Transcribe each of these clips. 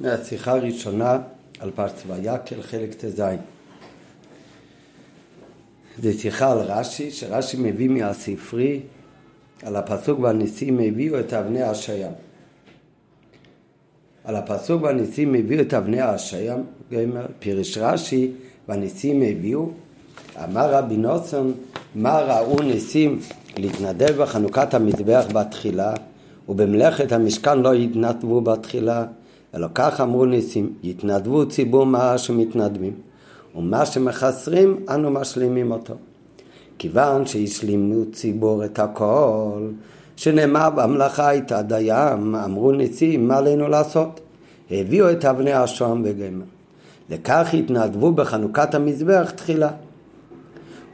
מהשיחה הראשונה על פרס ויקל, חלק ט"ז. זו שיחה על רש"י, שרש"י מביא מהספרי על הפסוק והניסים הביאו את אבני השיים. על הפסוק והניסים הביאו את אבני השיים, פירש רש"י והניסים הביאו, אמר רבי נוסון, מה ראו ניסים להתנדב בחנוכת המזבח בתחילה ובמלאכת המשכן לא התנדבו בתחילה אלא כך אמרו ניסים, יתנדבו ציבור מה שמתנדבים, ומה שמחסרים אנו משלימים אותו. כיוון שהשלימו ציבור את הכל, שנאמר במלאכה הייתה דיים, אמרו ניסים, מה עלינו לעשות? הביאו את אבני השוהם וגמר. לכך התנדבו בחנוכת המזבח תחילה.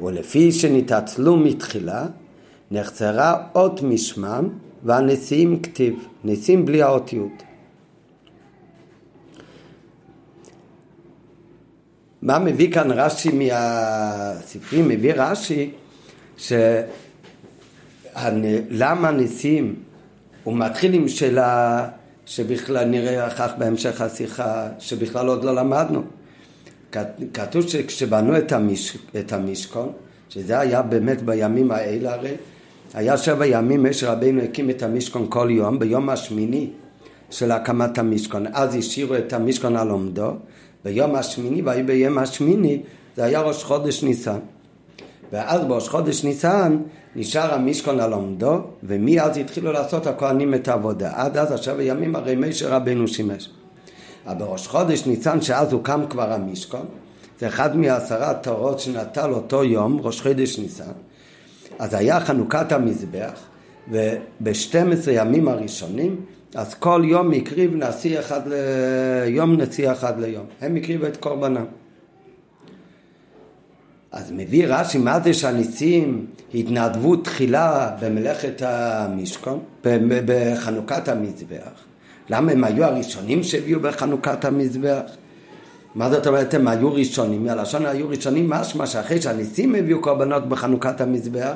ולפי שנתעצלו מתחילה, נחצרה אות משמם והנשיאים כתיב, נשיאים בלי האותיות. מה מביא כאן רש"י מהספרים? מביא רש"י שלמה ניסים, הוא מתחיל עם שאלה שבכלל נראה אחר כך בהמשך השיחה, שבכלל עוד לא למדנו. כתוב שכשבנו את, המש... את המשכון, שזה היה באמת בימים האלה הרי, היה שבע ימים משה רבינו הקים את המשכון כל יום, ביום השמיני של הקמת המשכון. אז השאירו את המשכון על עומדו, ביום השמיני, והי ביום השמיני, זה היה ראש חודש ניסן. ואז בראש חודש ניסן נשאר המשכון על עומדו, ומאז התחילו לעשות הכהנים את העבודה. עד אז עכשיו הימים הרי משה רבנו שימש. אבל בראש חודש ניסן, שאז הוקם כבר המשכון, זה אחד מעשרה תורות שנטל אותו יום, ראש חודש ניסן. אז היה חנוכת המזבח, וב-12 ימים הראשונים אז כל יום הקריב נשיא אחד ליום, נשיא אחד ליום. הם הקריבו את קורבנם. אז מביא רש"י מה זה שהניסים התנדבו תחילה במלאכת המשכון, בחנוכת המזבח. למה הם היו הראשונים שהביאו בחנוכת המזבח? מה זאת אומרת הם היו ראשונים? מהלשון היו ראשונים משמע שאחרי שהניסים הביאו קורבנות בחנוכת המזבח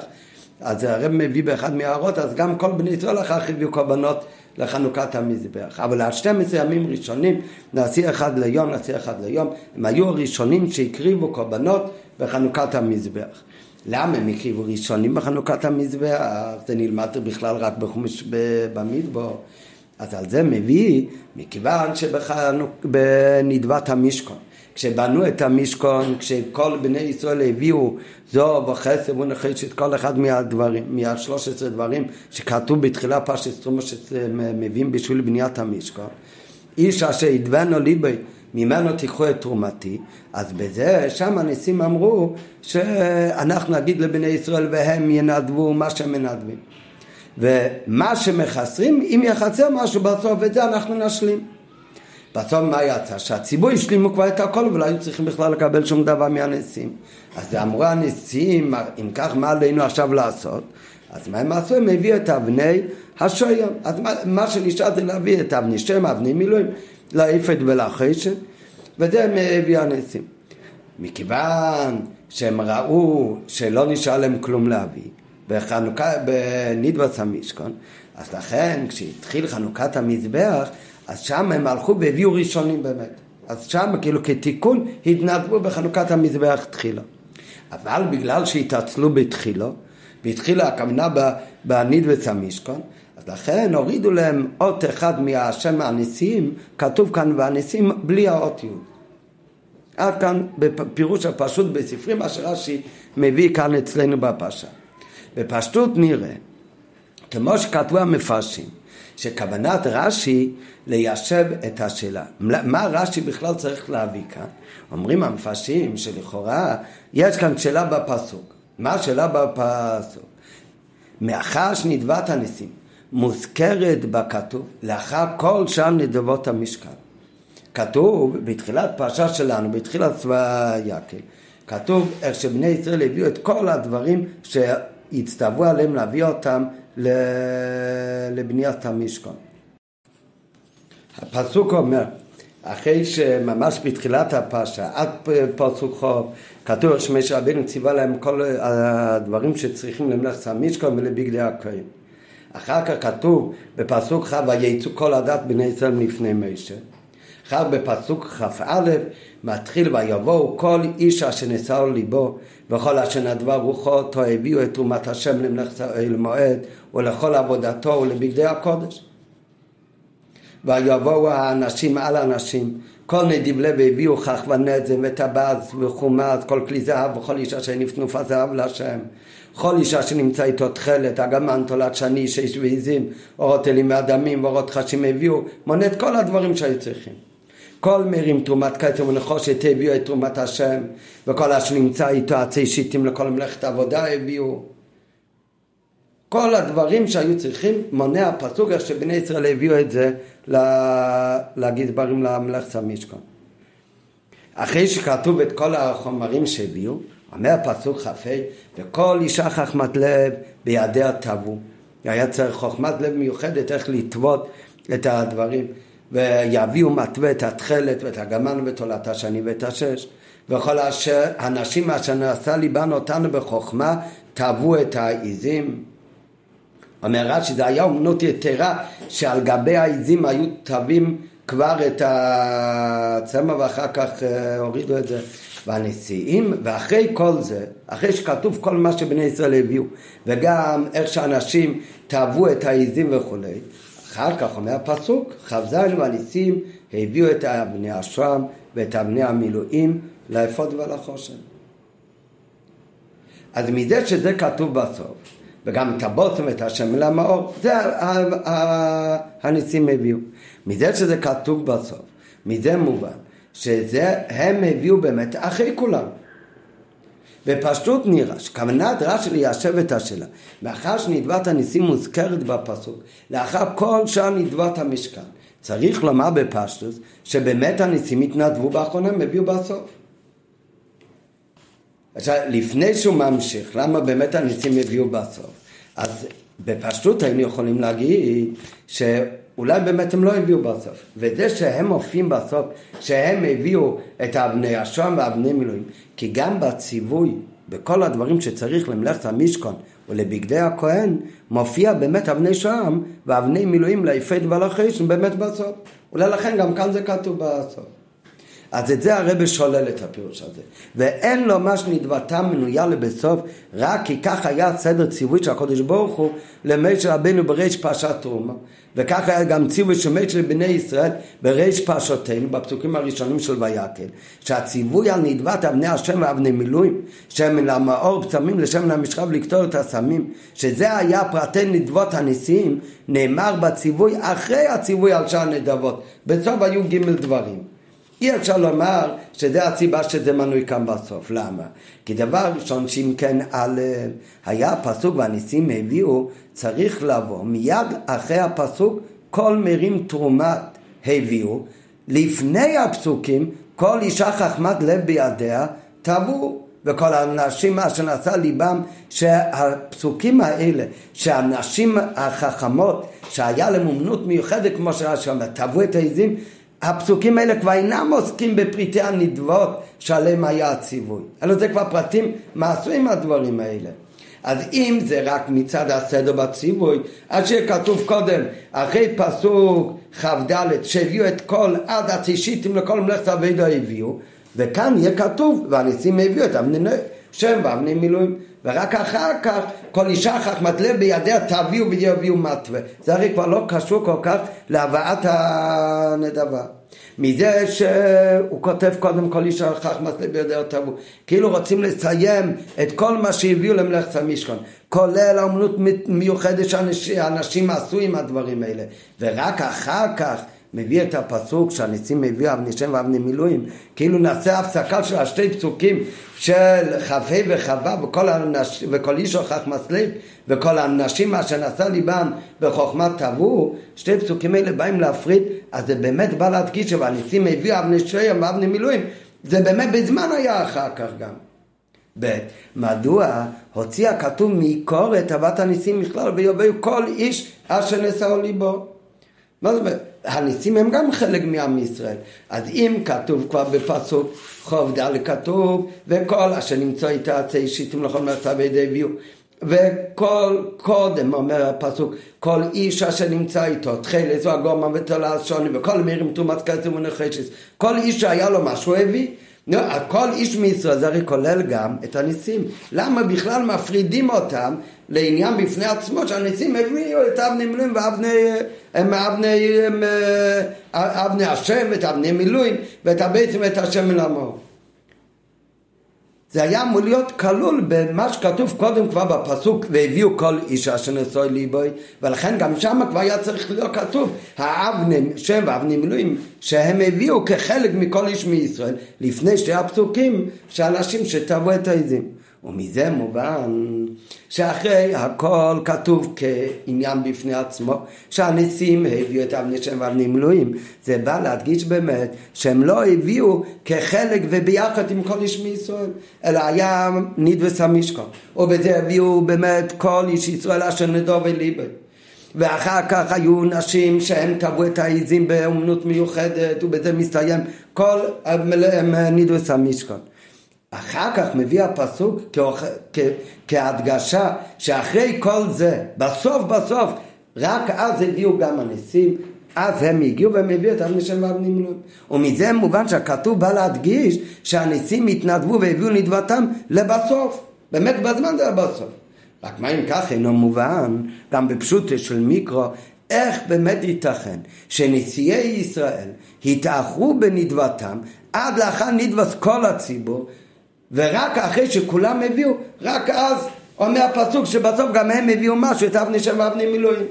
אז הרב מביא באחד מהערות אז גם כל בני ישראל אחר כך הביאו קורבנות לחנוכת המזבח. אבל ה-12 ימים ראשונים, נשיא אחד ליום, נשיא אחד ליום, הם היו הראשונים שהקריבו קורבנות בחנוכת המזבח. למה הם הקריבו ראשונים בחנוכת המזבח? זה נלמד בכלל רק בחומש במדבור. אז על זה מביא, מכיוון שבנדבת המשכון כשבנו את המשכון, כשכל בני ישראל הביאו זו וחסר ונחשת כל אחד מהדברים, מהשלוש עשרה דברים שכתוב בתחילה פרשת תרומה שמביאים בשביל בניית המשכון. איש אשר ידבנו ליבי ממנו תיקחו את תרומתי, אז בזה, שם הניסים אמרו שאנחנו נגיד לבני ישראל והם ינדבו מה שהם מנדבים. ומה שמחסרים, אם יחסר משהו בסוף, את זה אנחנו נשלים. בסוף מה יצא? שהציבור השלימו כבר את הכל ולא היו צריכים בכלל לקבל שום דבר מהנשיאים. אז אמרו הנשיאים, אם כך מה עלינו עכשיו לעשות? אז מה הם עשו? הם הביאו את אבני השוים. אז מה, מה שנשאר זה להביא את אבני שם, אבני מילואים, לאפת ולחשת, וזה הם הביאו הנשיאים. מכיוון שהם ראו שלא נשאר להם כלום להביא, בחנוכה, בנדבס המשכון, אז לכן כשהתחיל חנוכת המזבח אז שם הם הלכו והביאו ראשונים באמת. אז שם כאילו כתיקון התנדבו בחנוכת המזבח תחילה. אבל בגלל שהתעצלו בתחילו, והתחילה הכוונה בנידבץ המשכון, אז לכן הורידו להם אות אחד מהשם הנשיאים, כתוב כאן והנשיאים בלי האות י'. עד כאן בפירוש הפשוט בספרי מה שרש"י מביא כאן אצלנו בפרשה. בפשטות נראה, כמו שכתבו המפרשים, שכוונת רש"י ליישב את השאלה. מה רש"י בכלל צריך להביא כאן? אומרים המפרשים שלכאורה יש כאן שאלה בפסוק. מה השאלה בפסוק? מאחר שנדבת הניסים מוזכרת בכתוב לאחר כל שאר נדבות המשכן. כתוב בתחילת פרשה שלנו, בתחילת צבא יקל, כתוב איך שבני ישראל הביאו את כל הדברים שהצטוו עליהם להביא אותם לבניית המשכון. הפסוק אומר, אחרי שממש בתחילת הפרשה, עד פסוק חוב, כתוב שמשה רבינו ציווה להם כל הדברים שצריכים למלאכת המשכון ולבגדי הכהן. אחר כך כתוב בפסוק כ' ויצאו כל הדת בני ישראל מפני משה. אחר בפסוק כ"א מתחיל ויבואו כל איש אשר נשא על ליבו וכל אשר נדבה רוחו אותו הביאו את תרומת השם למלאכת מועד ולכל עבודתו ולבגדי הקודש ויבואו האנשים על האנשים כל נדיב לב הביאו כך ונזם וטבז וחומז כל כלי זהב וכל אישה שנפנו פזהב להשם כל אישה שנמצא איתו תכלת, אגמן, תולת שני, שש ועיזים, אורות אלים ואדמים ואורות חשים הביאו, מונה את כל הדברים שהיו צריכים. כל מרים תרומת כתר ונחושת הביאו את תרומת השם, וכל אשר נמצא איתו עצי שיטים לכל מלאכת עבודה הביאו. כל הדברים שהיו צריכים, מונה הפסוק איך שבני ישראל הביאו את זה לגזברים למלאכת המשכון. אחרי שכתוב את כל החומרים שהביאו, אומר פסוק כ"ה, וכל אישה חכמת לב בידיה טבו. היה צריך חוכמת לב מיוחדת איך לטוות את הדברים. ויביאו מתווה את התכלת ואת הגמן ואת עולת השני ואת השש. וכל אשר הנשים אשר נעשה ליבן אותנו בחוכמה טבו את העיזים. אומר רש"י זה היה אומנות יתרה שעל גבי העיזים היו טבים כבר את הצמר ואחר כך אה, הורידו את זה והנשיאים, ואחרי כל זה, אחרי שכתוב כל מה שבני ישראל הביאו, וגם איך שאנשים תאהבו את העיזים וכולי, אחר כך אומר הפסוק, כ"ז והנשיאים הביאו את אבני השרם ואת אבני המילואים לאפוד ולחושן. אז מזה שזה כתוב בסוף, וגם את הבוסם ואת השם למאור, זה הניסים הביאו. מזה שזה כתוב בסוף, מזה מובן שזה הם הביאו באמת אחרי כולם. בפשטות נראה שכוונת רש"י ליישב את השאלה מאחר שנדבת הניסים מוזכרת בפסוק לאחר כל שאר נדבת המשכן צריך לומר בפשטות שבאמת הניסים התנדבו באחרונה הם הביאו בסוף עכשיו לפני שהוא ממשיך למה באמת הניסים הביאו בסוף אז בפשטות היינו יכולים להגיד ש... אולי באמת הם לא הביאו בסוף. וזה שהם מופיעים בסוף, שהם הביאו את אבני השוהם ואבני מילואים, כי גם בציווי, בכל הדברים שצריך למלאכת המשכון ולבגדי הכהן, מופיע באמת אבני שוהם ואבני מילואים ליפי דבר חשן באמת בסוף. אולי לכן גם כאן זה כתוב בסוף. אז את זה הרבה שולל את הפירוש הזה. ואין לו מה שנדבתה מנויה לבסוף, רק כי כך היה סדר ציווי של הקודש ברוך הוא למשה רבנו בריש פרשת תרומה. וכך היה גם ציווי של משה לבני ישראל בריש פרשותינו, בפסוקים הראשונים של ויקל, שהציווי על נדבת אבני השם ואבני מילואים, שהם למאור פצמים לשם המשכב לקטור את הסמים, שזה היה פרטי נדבות הנשיאים, נאמר בציווי אחרי הציווי על שאר נדבות. בסוף היו ג' דברים. אי אפשר לומר שזה הסיבה שזה מנוי כאן בסוף. למה? כי דבר ראשון שאם כן א', היה פסוק והניסים הביאו, צריך לבוא מיד אחרי הפסוק כל מרים תרומת הביאו, לפני הפסוקים כל אישה חכמת לב בידיה תבעו וכל האנשים מה שנעשה ליבם שהפסוקים האלה שהנשים החכמות שהיה להם אומנות מיוחדת כמו שרש"י אומר תבעו את העזים הפסוקים האלה כבר אינם עוסקים בפריטי הנדבות שעליהם היה הציווי, אלא זה כבר פרטים מעשויים מהדברים האלה. אז אם זה רק מצד הסדר בציווי, אז שיהיה כתוב קודם, אחרי פסוק כ"ד, שהביאו את כל עד הצישיתים לכל מלאכת אבידו הביאו, וכאן יהיה כתוב, והניסים הביאו את אבני שם ואבני מילואים, ורק אחר כך כל אישה חכמת לב בידיה תביאו ויביאו מתווה. זה הרי כבר לא קשור כל כך להבאת הנדבה. מזה שהוא כותב קודם כל אישה חכמת לב בידיה תביאו. כאילו רוצים לסיים את כל מה שהביאו למלאכת המשכון. כולל האמנות מיוחדת שאנשים עשו עם הדברים האלה. ורק אחר כך מביא את הפסוק שהניסים מביא אבני שם ואבני מילואים, כאילו נעשה הפסקה של השתי פסוקים של כ"ה וכ"ו וכל, הנש... וכל איש הוכח מסליב וכל הנשים אשר נשא ליבם בחוכמת תבעו, שתי פסוקים האלה באים להפריד, אז זה באמת בא להדגיש שהניסים מביא אבני שם ואבני מילואים, זה באמת בזמן היה אחר כך גם. ב. מדוע הוציא הכתוב מקור את אהבת הניסים בכלל ויובאו כל איש אשר נשאו ליבו מה זאת אומרת? הניסים הם גם חלק מעם ישראל. אז אם כתוב כבר בפסוק חוב ד' כתוב, וכל אשר נמצא איתה עצי שיטים לכל מצב ידי הביאו. וכל קודם אומר הפסוק כל איש אשר נמצא איתו תחילת זו הגורמה ותולעת שוני וכל מירים תרומת כסף ונחשת כל איש שהיה לו משהו הביא לא, כל איש מישראל זה הרי כולל גם את הניסים. למה בכלל מפרידים אותם לעניין בפני עצמו שהניסים הביאו את אבני מילואים ואבני אבני, אבני השם ואת אבני מילואים ואת הבייסים ואת השם מלמור זה היה אמור להיות כלול במה שכתוב קודם כבר בפסוק והביאו כל אישה אשר נשוי ליבוי ולכן גם שם כבר היה צריך להיות כתוב האבני שם ואבני מילואים שהם הביאו כחלק מכל איש מישראל לפני שתי הפסוקים שאנשים שטבעו את העזים ומזה מובן שאחרי הכל כתוב כעניין בפני עצמו שהנשיאים הביאו את אבני שם ואבני מילואים. זה בא להדגיש באמת שהם לא הביאו כחלק וביחד עם כל איש מישראל אלא היה נדבס המשכון ובזה הביאו באמת כל איש ישראל אשר נדור וליבי ואחר כך היו נשים שהם טבעו את העיזים באומנות מיוחדת ובזה מסתיים כל נדבס המשכון אחר כך מביא הפסוק כהדגשה שאחרי כל זה, בסוף בסוף, רק אז הביאו גם הניסים, אז הם הגיעו והם הביאו את אבני שם ואבני מילואים. ומזה מובן שהכתוב בא להדגיש שהניסים התנדבו והביאו נדבתם לבסוף. באמת בזמן זה לבסוף. רק מה אם כך אינו מובן, גם בפשוט של מיקרו, איך באמת ייתכן שנשיאי ישראל התאחרו בנדבתם עד לאחר נדבס כל הציבור ורק אחרי שכולם הביאו, רק אז אומר הפסוק שבסוף גם הם הביאו משהו, את אבני שם ואבני מילואים.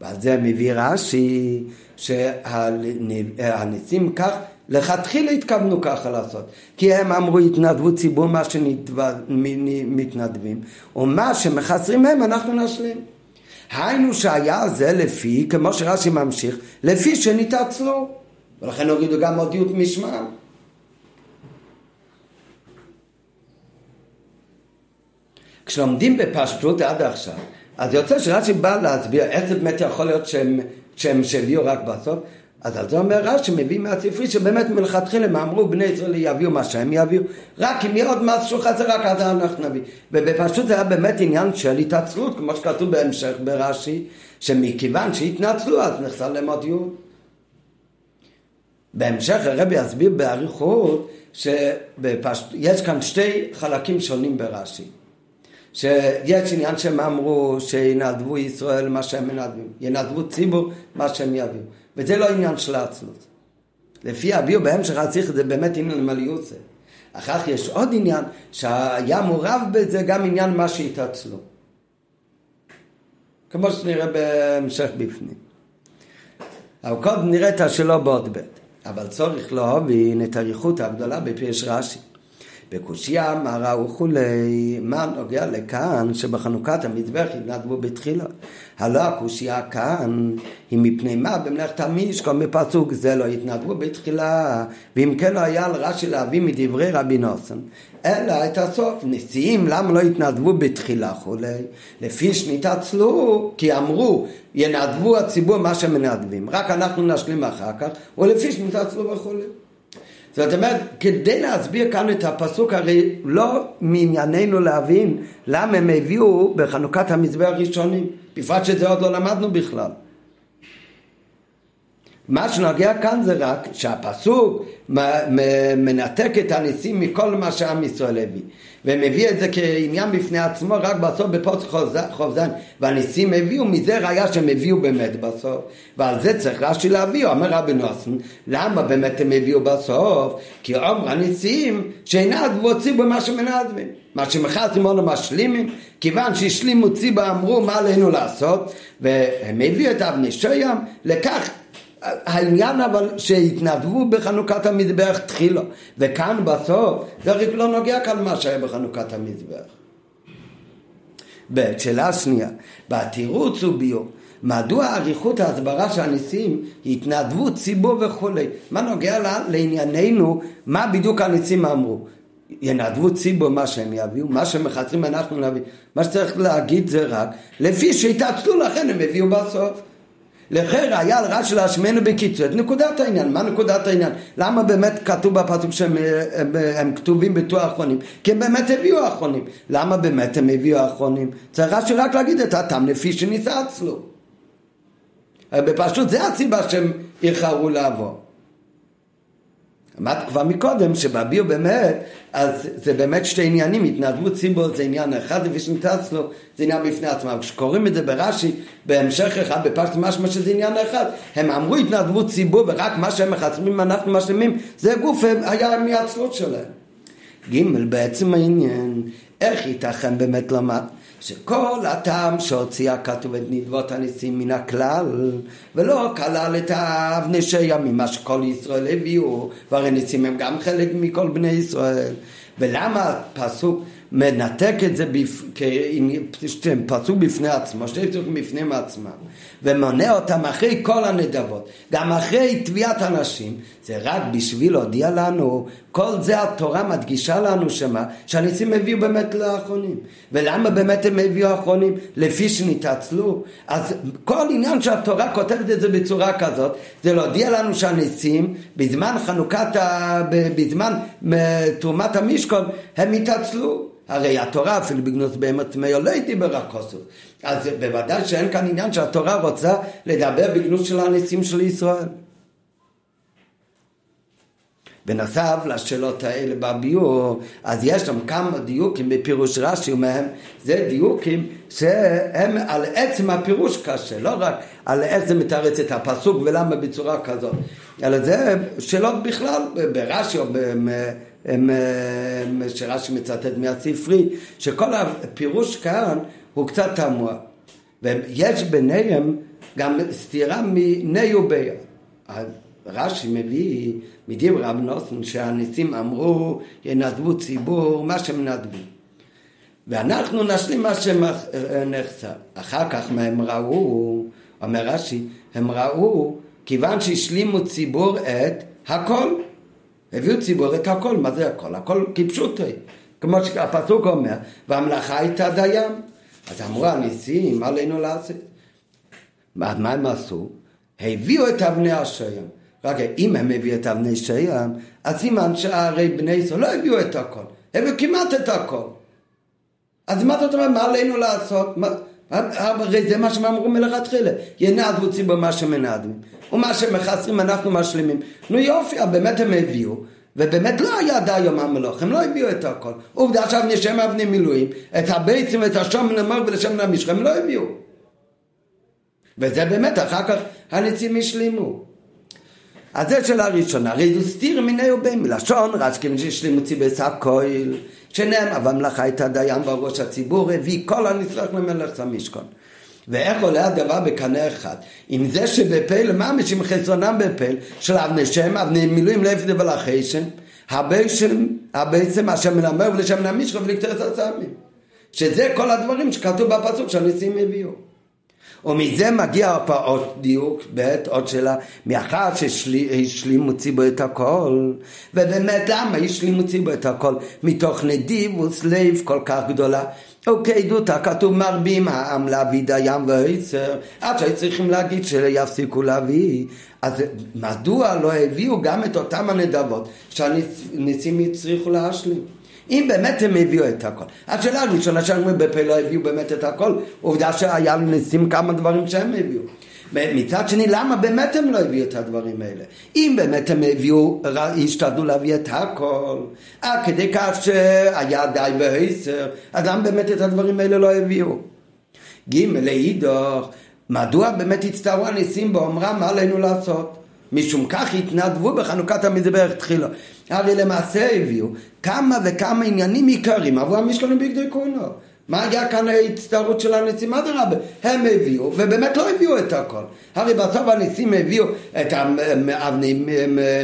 ועל זה מביא רש"י שהניסים כך לכתחילה התכוונו ככה לעשות. כי הם אמרו התנדבו ציבור מה שמתנדבים ומה שמחסרים הם אנחנו נשלים. היינו שהיה זה לפי כמו שרש"י ממשיך לפי שנתעצלו ולכן הורידו גם אותיות משמע כשלומדים בפשטות עד עכשיו, אז יוצא שרש"י בא להסביר איך זה באמת יכול להיות שהם, שהם שהביאו רק בסוף, אז על זה אומר רש"י מביא מהספרי שבאמת מלכתחילה הם אמרו בני ישראל יביאו מה שהם יביאו רק אם יהיה עוד משהו חסר רק אז אנחנו נביא. ובפשוט זה היה באמת עניין של התעצלות כמו שכתוב בהמשך ברש"י שמכיוון שהתנצלו אז נחסר להם עוד יוד בהמשך הרבי יסביר באריכות שיש כאן שתי חלקים שונים ברש"י שיש עניין שהם אמרו שינדבו ישראל מה שהם מנדבים, ינדבו ציבור מה שהם יביאו, וזה לא עניין של העצלות. לפי הביאו בהמשך צריך זה באמת עניין למליוסה. אחר כך יש עוד עניין שהיה מעורב בזה גם עניין מה שהתעצלו. כמו שנראה בהמשך בפנים. אבל קודם נראה את בעוד ב', אבל צורך להבין את האריכות הגדולה בפירש רש"י. בקושייה מרה וכולי, מה נוגע לכאן שבחנוכת המזבח התנדבו בתחילה? הלא הקושייה כאן היא מפני מה? במלאכת המשכון מפסוק זה לא התנדבו בתחילה. ואם כן לא היה על רש"י להביא מדברי רבי נוסן אלא את הסוף נשיאים למה לא התנדבו בתחילה כולי לפי שנתעצלו כי אמרו ינדבו הציבור מה שמנדבים רק אנחנו נשלים אחר כך ולפי שנתעצלו וכולי זאת אומרת, כדי להסביר כאן את הפסוק, הרי לא מענייננו להבין למה הם הביאו בחנוכת המזבח הראשונים, בפרט שאת זה עוד לא למדנו בכלל. מה שנוגע כאן זה רק שהפסוק מנתק את הניסים מכל מה שעם ישראל הביא ומביא את זה כעניין בפני עצמו רק בסוף בפוסק חוב זין והניסים הביאו מזה ראיה שהם הביאו באמת בסוף. ועל זה צריך רש"י להביא אומר רבי נוסן למה באמת הם הביאו בסוף? כי אומר הניסים שאינם רוצים במה שמנדבים מה שמחסים אנו משלימים כיוון שהשלימו ציבה אמרו מה עלינו לעשות? והם הביאו את אבני שוים לכך העניין אבל שהתנדבו בחנוכת המזבח תחילו וכאן בסוף זה רק לא נוגע כאן מה שהיה בחנוכת המזבח. ב' שאלה שנייה בתירוץ וביור מדוע אריכות ההסברה של הניסים התנדבות ציבור וכולי מה נוגע לענייננו מה בדיוק הניסים אמרו ינדבו ציבור מה שהם יביאו, מה שמחצרים אנחנו נביא. מה שצריך להגיד זה רק, לפי שהתעצלו לכן הם הביאו בסוף. לכן היה על רש"י להשמנו בקיצור את נקודת העניין. מה נקודת העניין? למה באמת כתוב בפסוק שהם הם, הם כתובים בתור האחרונים? כי הם באמת הביאו האחרונים. למה באמת הם הביאו האחרונים? צריך רש"י רק להגיד את הטעם לפי שניסץ לו. בפשוט זה הסיבה שהם איחרו לעבור. אמרתי כבר מקודם שבביו באמת, אז זה באמת שתי עניינים, התנדבות ציבור זה עניין אחד לפי לו, זה עניין בפני עצמם. כשקוראים את זה ברש"י, בהמשך אחד, בפשט משמע שזה עניין אחד, הם אמרו התנדבות ציבור ורק מה שהם מחסמים אנחנו משלימים, זה גוף היה מהעצלות שלהם. ג' בעצם העניין, איך ייתכן באמת לומר שכל הטעם שהוציא הכתוב את נדבות הניסים מן הכלל ולא כלל את האבני שימים, מה שכל ישראל הביאו והרי ניסים הם גם חלק מכל בני ישראל. ולמה הפסוק מנתק את זה בפ... פסוק בפני עצמו, שתי פסוקים בפני עצמם ומונה אותם אחרי כל הנדבות. גם אחרי תביעת הנשים זה רק בשביל להודיע לנו כל זה התורה מדגישה לנו שמה שהניסים הביאו באמת לאחרונים ולמה באמת הם הביאו אחרונים? לפי שנתעצלו אז כל עניין שהתורה כותבת את זה בצורה כזאת זה להודיע לנו שהניסים בזמן חנוכת, ה... בזמן תרומת המשכון הם התעצלו הרי התורה אפילו בגנות בהמת מאיר לא דיבר הכוסוף. אז בוודאי שאין כאן עניין שהתורה רוצה לדבר בגנות של הניסים של ישראל. בנוסף לשאלות האלה בביור, אז יש שם כמה דיוקים בפירוש רש"י ומהם זה דיוקים שהם על עצם הפירוש קשה, לא רק על איך זה מתרץ את הפסוק ולמה בצורה כזאת, אלא זה שאלות בכלל ברש"י או שרש"י מצטט מהספרי, שכל הפירוש כאן הוא קצת תמוה, ויש ביניהם גם סתירה מיני וביד. רש"י מביא מדברי רב נוסן שהניסים אמרו ינדבו ציבור מה שמנדבו ואנחנו נשלים מה שנחסר אחר כך מה הם ראו? אומר רש"י הם ראו כיוון שהשלימו ציבור את הכל. הביאו ציבור את הכל. מה זה הכל? הכל כפשוטי כמו שהפסוק אומר והמלאכה הייתה דיין אז אמרו הניסים עלינו לעשות? מה הם עשו? הביאו את אבני השם רק אם הם הביאו את אבני שם, אז סימן שהרי בני ישראל לא הביאו את הכל, הביאו כמעט את הכל. אז מה זאת אומרת, מה עלינו לעשות? מה, הרי זה מה שהם אמרו מלכתחילה, ינדבו ציבור מה שמנדבים, ומה שמחסרים אנחנו משלימים. נו יופי, באמת הם הביאו, ובאמת לא היה די יום המלוך, הם לא הביאו את הכל. עובדה עכשיו נשם אבני מילואים, את הביצים ואת השום נאמר ולשם נמיש, הם לא הביאו. וזה באמת, אחר כך הניצים השלימו. אז זה שאלה ראשונה, הרי זו סתיר מיני ובין מלשון, רשכים שהשלימו ציבס הכויל, שנאמר, והמלאכה הייתה דיין בראש הציבור, הביא כל הנצרך למלך המשכון. ואיך עולה הדבר בקנה אחד? עם זה שבפל ממש עם חסרונם בפל של אבני שם, אבני מילואים לאפס ולחשם, הבעצם אשר מלמר ולשם נמיש ולקטר את הסמים. שזה כל הדברים שכתוב בפסוק שהניסים הביאו. ומזה מגיע עוד דיוק, בעת עוד שאלה, מאחר שהשלימו ציבו את הכל, ובאמת למה השלימו ציבו את הכל? מתוך נדיב וסלב כל כך גדולה. אוקיי, דותא, כתוב מרבים העם להביא דיין ועשר, עד שהיו צריכים להגיד שיפסיקו להביא. אז מדוע לא הביאו גם את אותם הנדבות שהניסים הצליחו להשלים? אם באמת הם הביאו את הכל. השאלה הראשונה שאומרים בפה לא הביאו באמת את הכל, עובדה שהיה ניסים כמה דברים שהם הביאו. מצד שני, למה באמת הם לא הביאו את הדברים האלה? אם באמת הם הביאו, השתדלו להביא את הכל, עד כדי כך שהיה די והסר, אז למה באמת את הדברים האלה לא הביאו? ג' לאידוך, מדוע באמת הצטערו הניסים באומרם מה עלינו לעשות? משום כך התנדבו בחנוכת המזבח תחילה. הרי למעשה הביאו כמה וכמה עניינים עיקריים עבור המשכונים בגדי כהנו. מה היה כאן ההצטערות של הנשיאים? אדרבה, הם הביאו, ובאמת לא הביאו את הכל. הרי בסוף הנשיאים הביאו את האבני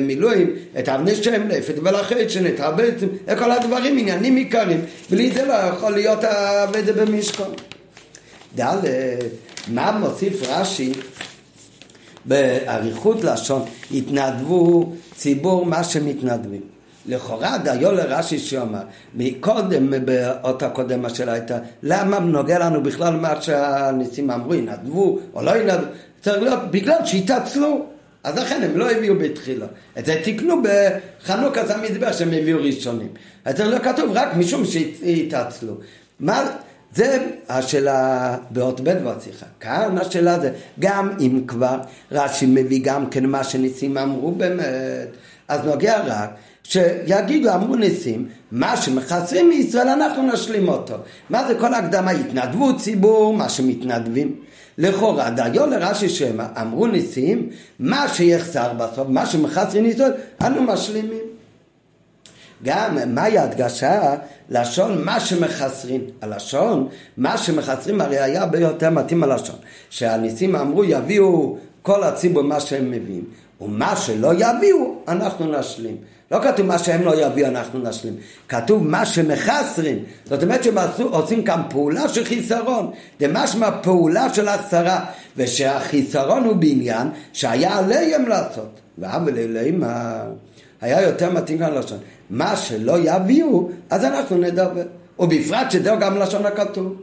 מילואים, את האבני שם לפת ולחצ'ן, את הבצם, את כל הדברים, עניינים עיקריים. בלי זה לא יכול להיות העבד במשכון. ד' מה מוסיף רש"י באריכות לשון, התנדבו ציבור מה שמתנדבים. לכאורה דיו לרש"י שאומר, מקודם, באות הקודם השאלה הייתה, למה נוגע לנו בכלל מה שהניסים אמרו, ינדבו או לא ינדבו, צריך להיות בגלל שהתעצלו. אז לכן הם לא הביאו בתחילה. את זה תיקנו בחנוכת המזבח שהם הביאו ראשונים. אז צריך להיות כתוב רק משום שהתעצלו. מה, זה השאלה באות ב' בשיחה. כאן השאלה זה, גם אם כבר רש"י מביא גם כן מה שניסים אמרו באמת, אז נוגע רק שיגידו, אמרו ניסים, מה שמחסרים מישראל אנחנו נשלים אותו. מה זה כל הקדמה? התנדבות ציבור, מה שמתנדבים. לכאורה, דיו לרש"י שמא, אמרו ניסים, מה שיחסר בסוף, מה שמחסרים מישראל, אנו משלימים. גם מהי ההדגשה? לשון מה שמחסרים. הלשון, מה שמחסרים הרי היה הרבה יותר מתאים הלשון. שהניסים אמרו יביאו כל הציבור מה שהם מביאים, ומה שלא יביאו אנחנו נשלים. לא כתוב מה שהם לא יביאו אנחנו נשלים, כתוב מה שמחסרים, זאת אומרת שהם עושים כאן פעולה של חיסרון, זה משמע פעולה של עשרה, ושהחיסרון הוא בעניין שהיה עליהם לעשות, ואבל אלוהים היה יותר מתאים כאן לשון, מה שלא יביאו אז אנחנו נדבר, ובפרט שזהו גם לשון הכתוב.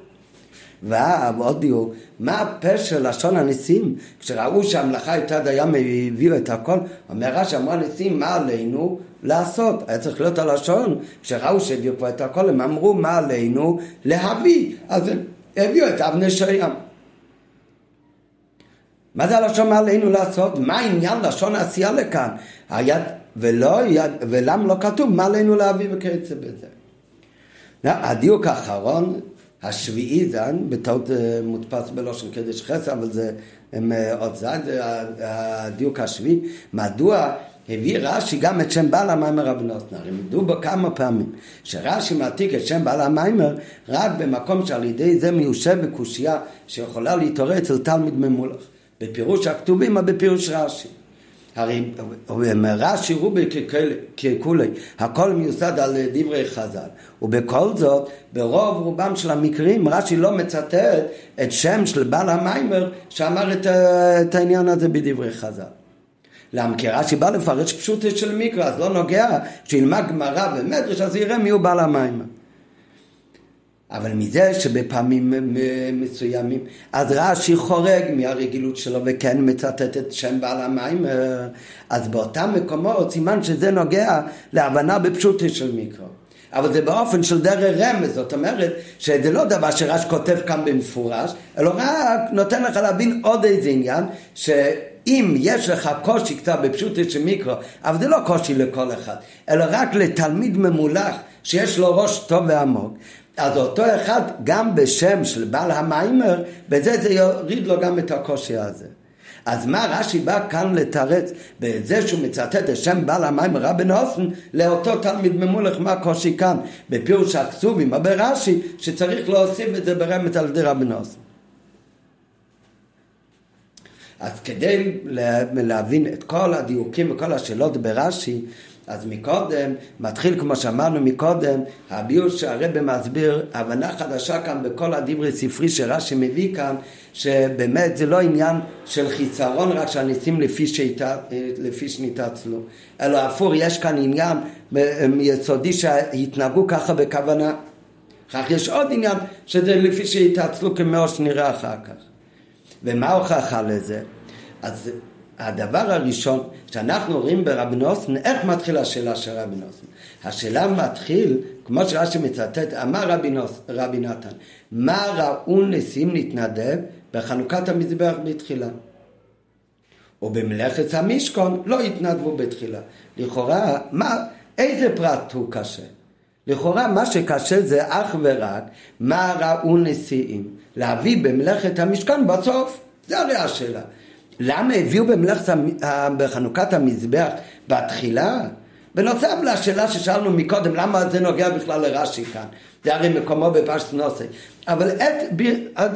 ועוד דיוק, מה הפשר לשון הניסים? כשראו שהמלאכה הייתה דייה הביאו את הכל, אומר רש"י אמרו הניסים מה עלינו לעשות? היה צריך להיות הלשון, כשראו שהביאו כבר את הכל הם אמרו מה עלינו להביא, אז הם הביאו את אבני שים. מה זה הלשון מה עלינו לעשות? מה העניין לשון העשייה לכאן? היד, ולא, ולמה לא כתוב מה עלינו להביא וכיוצא בזה? הדיוק האחרון השביעי זה בטעות אה, מודפס בלושן קדש חסר, אבל זה אה, עוד זה הדיוק השביעי. מדוע הביא רש"י גם את שם בעל המיימר רבי נוסנר? הם ידעו בו כמה פעמים שרש"י מעתיק את שם בעל המיימר רק במקום שעל ידי זה מיושב בקושייה שיכולה להתעורר אצל תלמיד ממולך. בפירוש הכתובים או בפירוש רש"י. הרי רש"י רובי ככולי, הכל מיוסד על דברי חז"ל. ובכל זאת, ברוב רובם של המקרים, רש"י לא מצטט את שם של בעל המיימר שאמר את, את העניין הזה בדברי חז"ל. למה? כי רש"י בא לפרש פשוטה של מקרא, אז לא נוגע, שילמד גמרא ומדרש, אז יראה מי הוא בעל המיימר. אבל מזה שבפעמים מסוימים, אז רש"י חורג מהרגילות שלו וכן מצטט את שם בעל המים, אז באותם מקומות סימן שזה נוגע להבנה בפשוטי של מיקרו. אבל זה באופן של דרך רמז, זאת אומרת שזה לא דבר שרש"י כותב כאן במפורש, אלא רק נותן לך להבין עוד איזה עניין, שאם יש לך קושי קצת בפשוטי של מיקרו, אבל זה לא קושי לכל אחד, אלא רק לתלמיד ממולח שיש לו ראש טוב ועמוק, אז אותו אחד גם בשם של בעל המיימר, בזה זה יוריד לו גם את הקושי הזה. אז מה רש"י בא כאן לתרץ בזה שהוא מצטט את שם בעל המיימר רבי נוסן לאותו תלמיד ממולך מה הקושי כאן בפירוש הכסובים או ברש"י שצריך להוסיף את זה ברמת על ידי רבי נוסן. אז כדי להבין את כל הדיוקים וכל השאלות ברש"י אז מקודם, מתחיל כמו שאמרנו מקודם, הביור שהרבא מסביר, הבנה חדשה כאן בכל הדברי ספרי שרש"י מביא כאן, שבאמת זה לא עניין של חיסרון רק שהניסים לפי, שיטה, לפי שניתצלו, אלא הפוך, יש כאן עניין יסודי שהתנהגו ככה בכוונה. כך יש עוד עניין שזה לפי שהתעצלו כמו שנראה אחר כך. ומה ההוכחה לזה? אז הדבר הראשון שאנחנו רואים ברבי נוסן, איך מתחילה השאלה של רבי נוסן? השאלה מתחיל, כמו שרש"י מצטט, אמר רבי, נוס, רבי נתן, מה ראו נשיאים להתנדב בחנוכת המזבח בתחילה? ובמלאכת המשכון לא התנדבו בתחילה. לכאורה, מה, איזה פרט הוא קשה? לכאורה מה שקשה זה אך ורק מה ראו נשיאים להביא במלאכת המשכן בסוף. זה הרי השאלה. למה הביאו במלאכת, בחנוכת המזבח בתחילה? בנוסף לשאלה ששאלנו מקודם, למה זה נוגע בכלל לרש"י כאן? זה הרי מקומו בפשט נוסי. אבל את,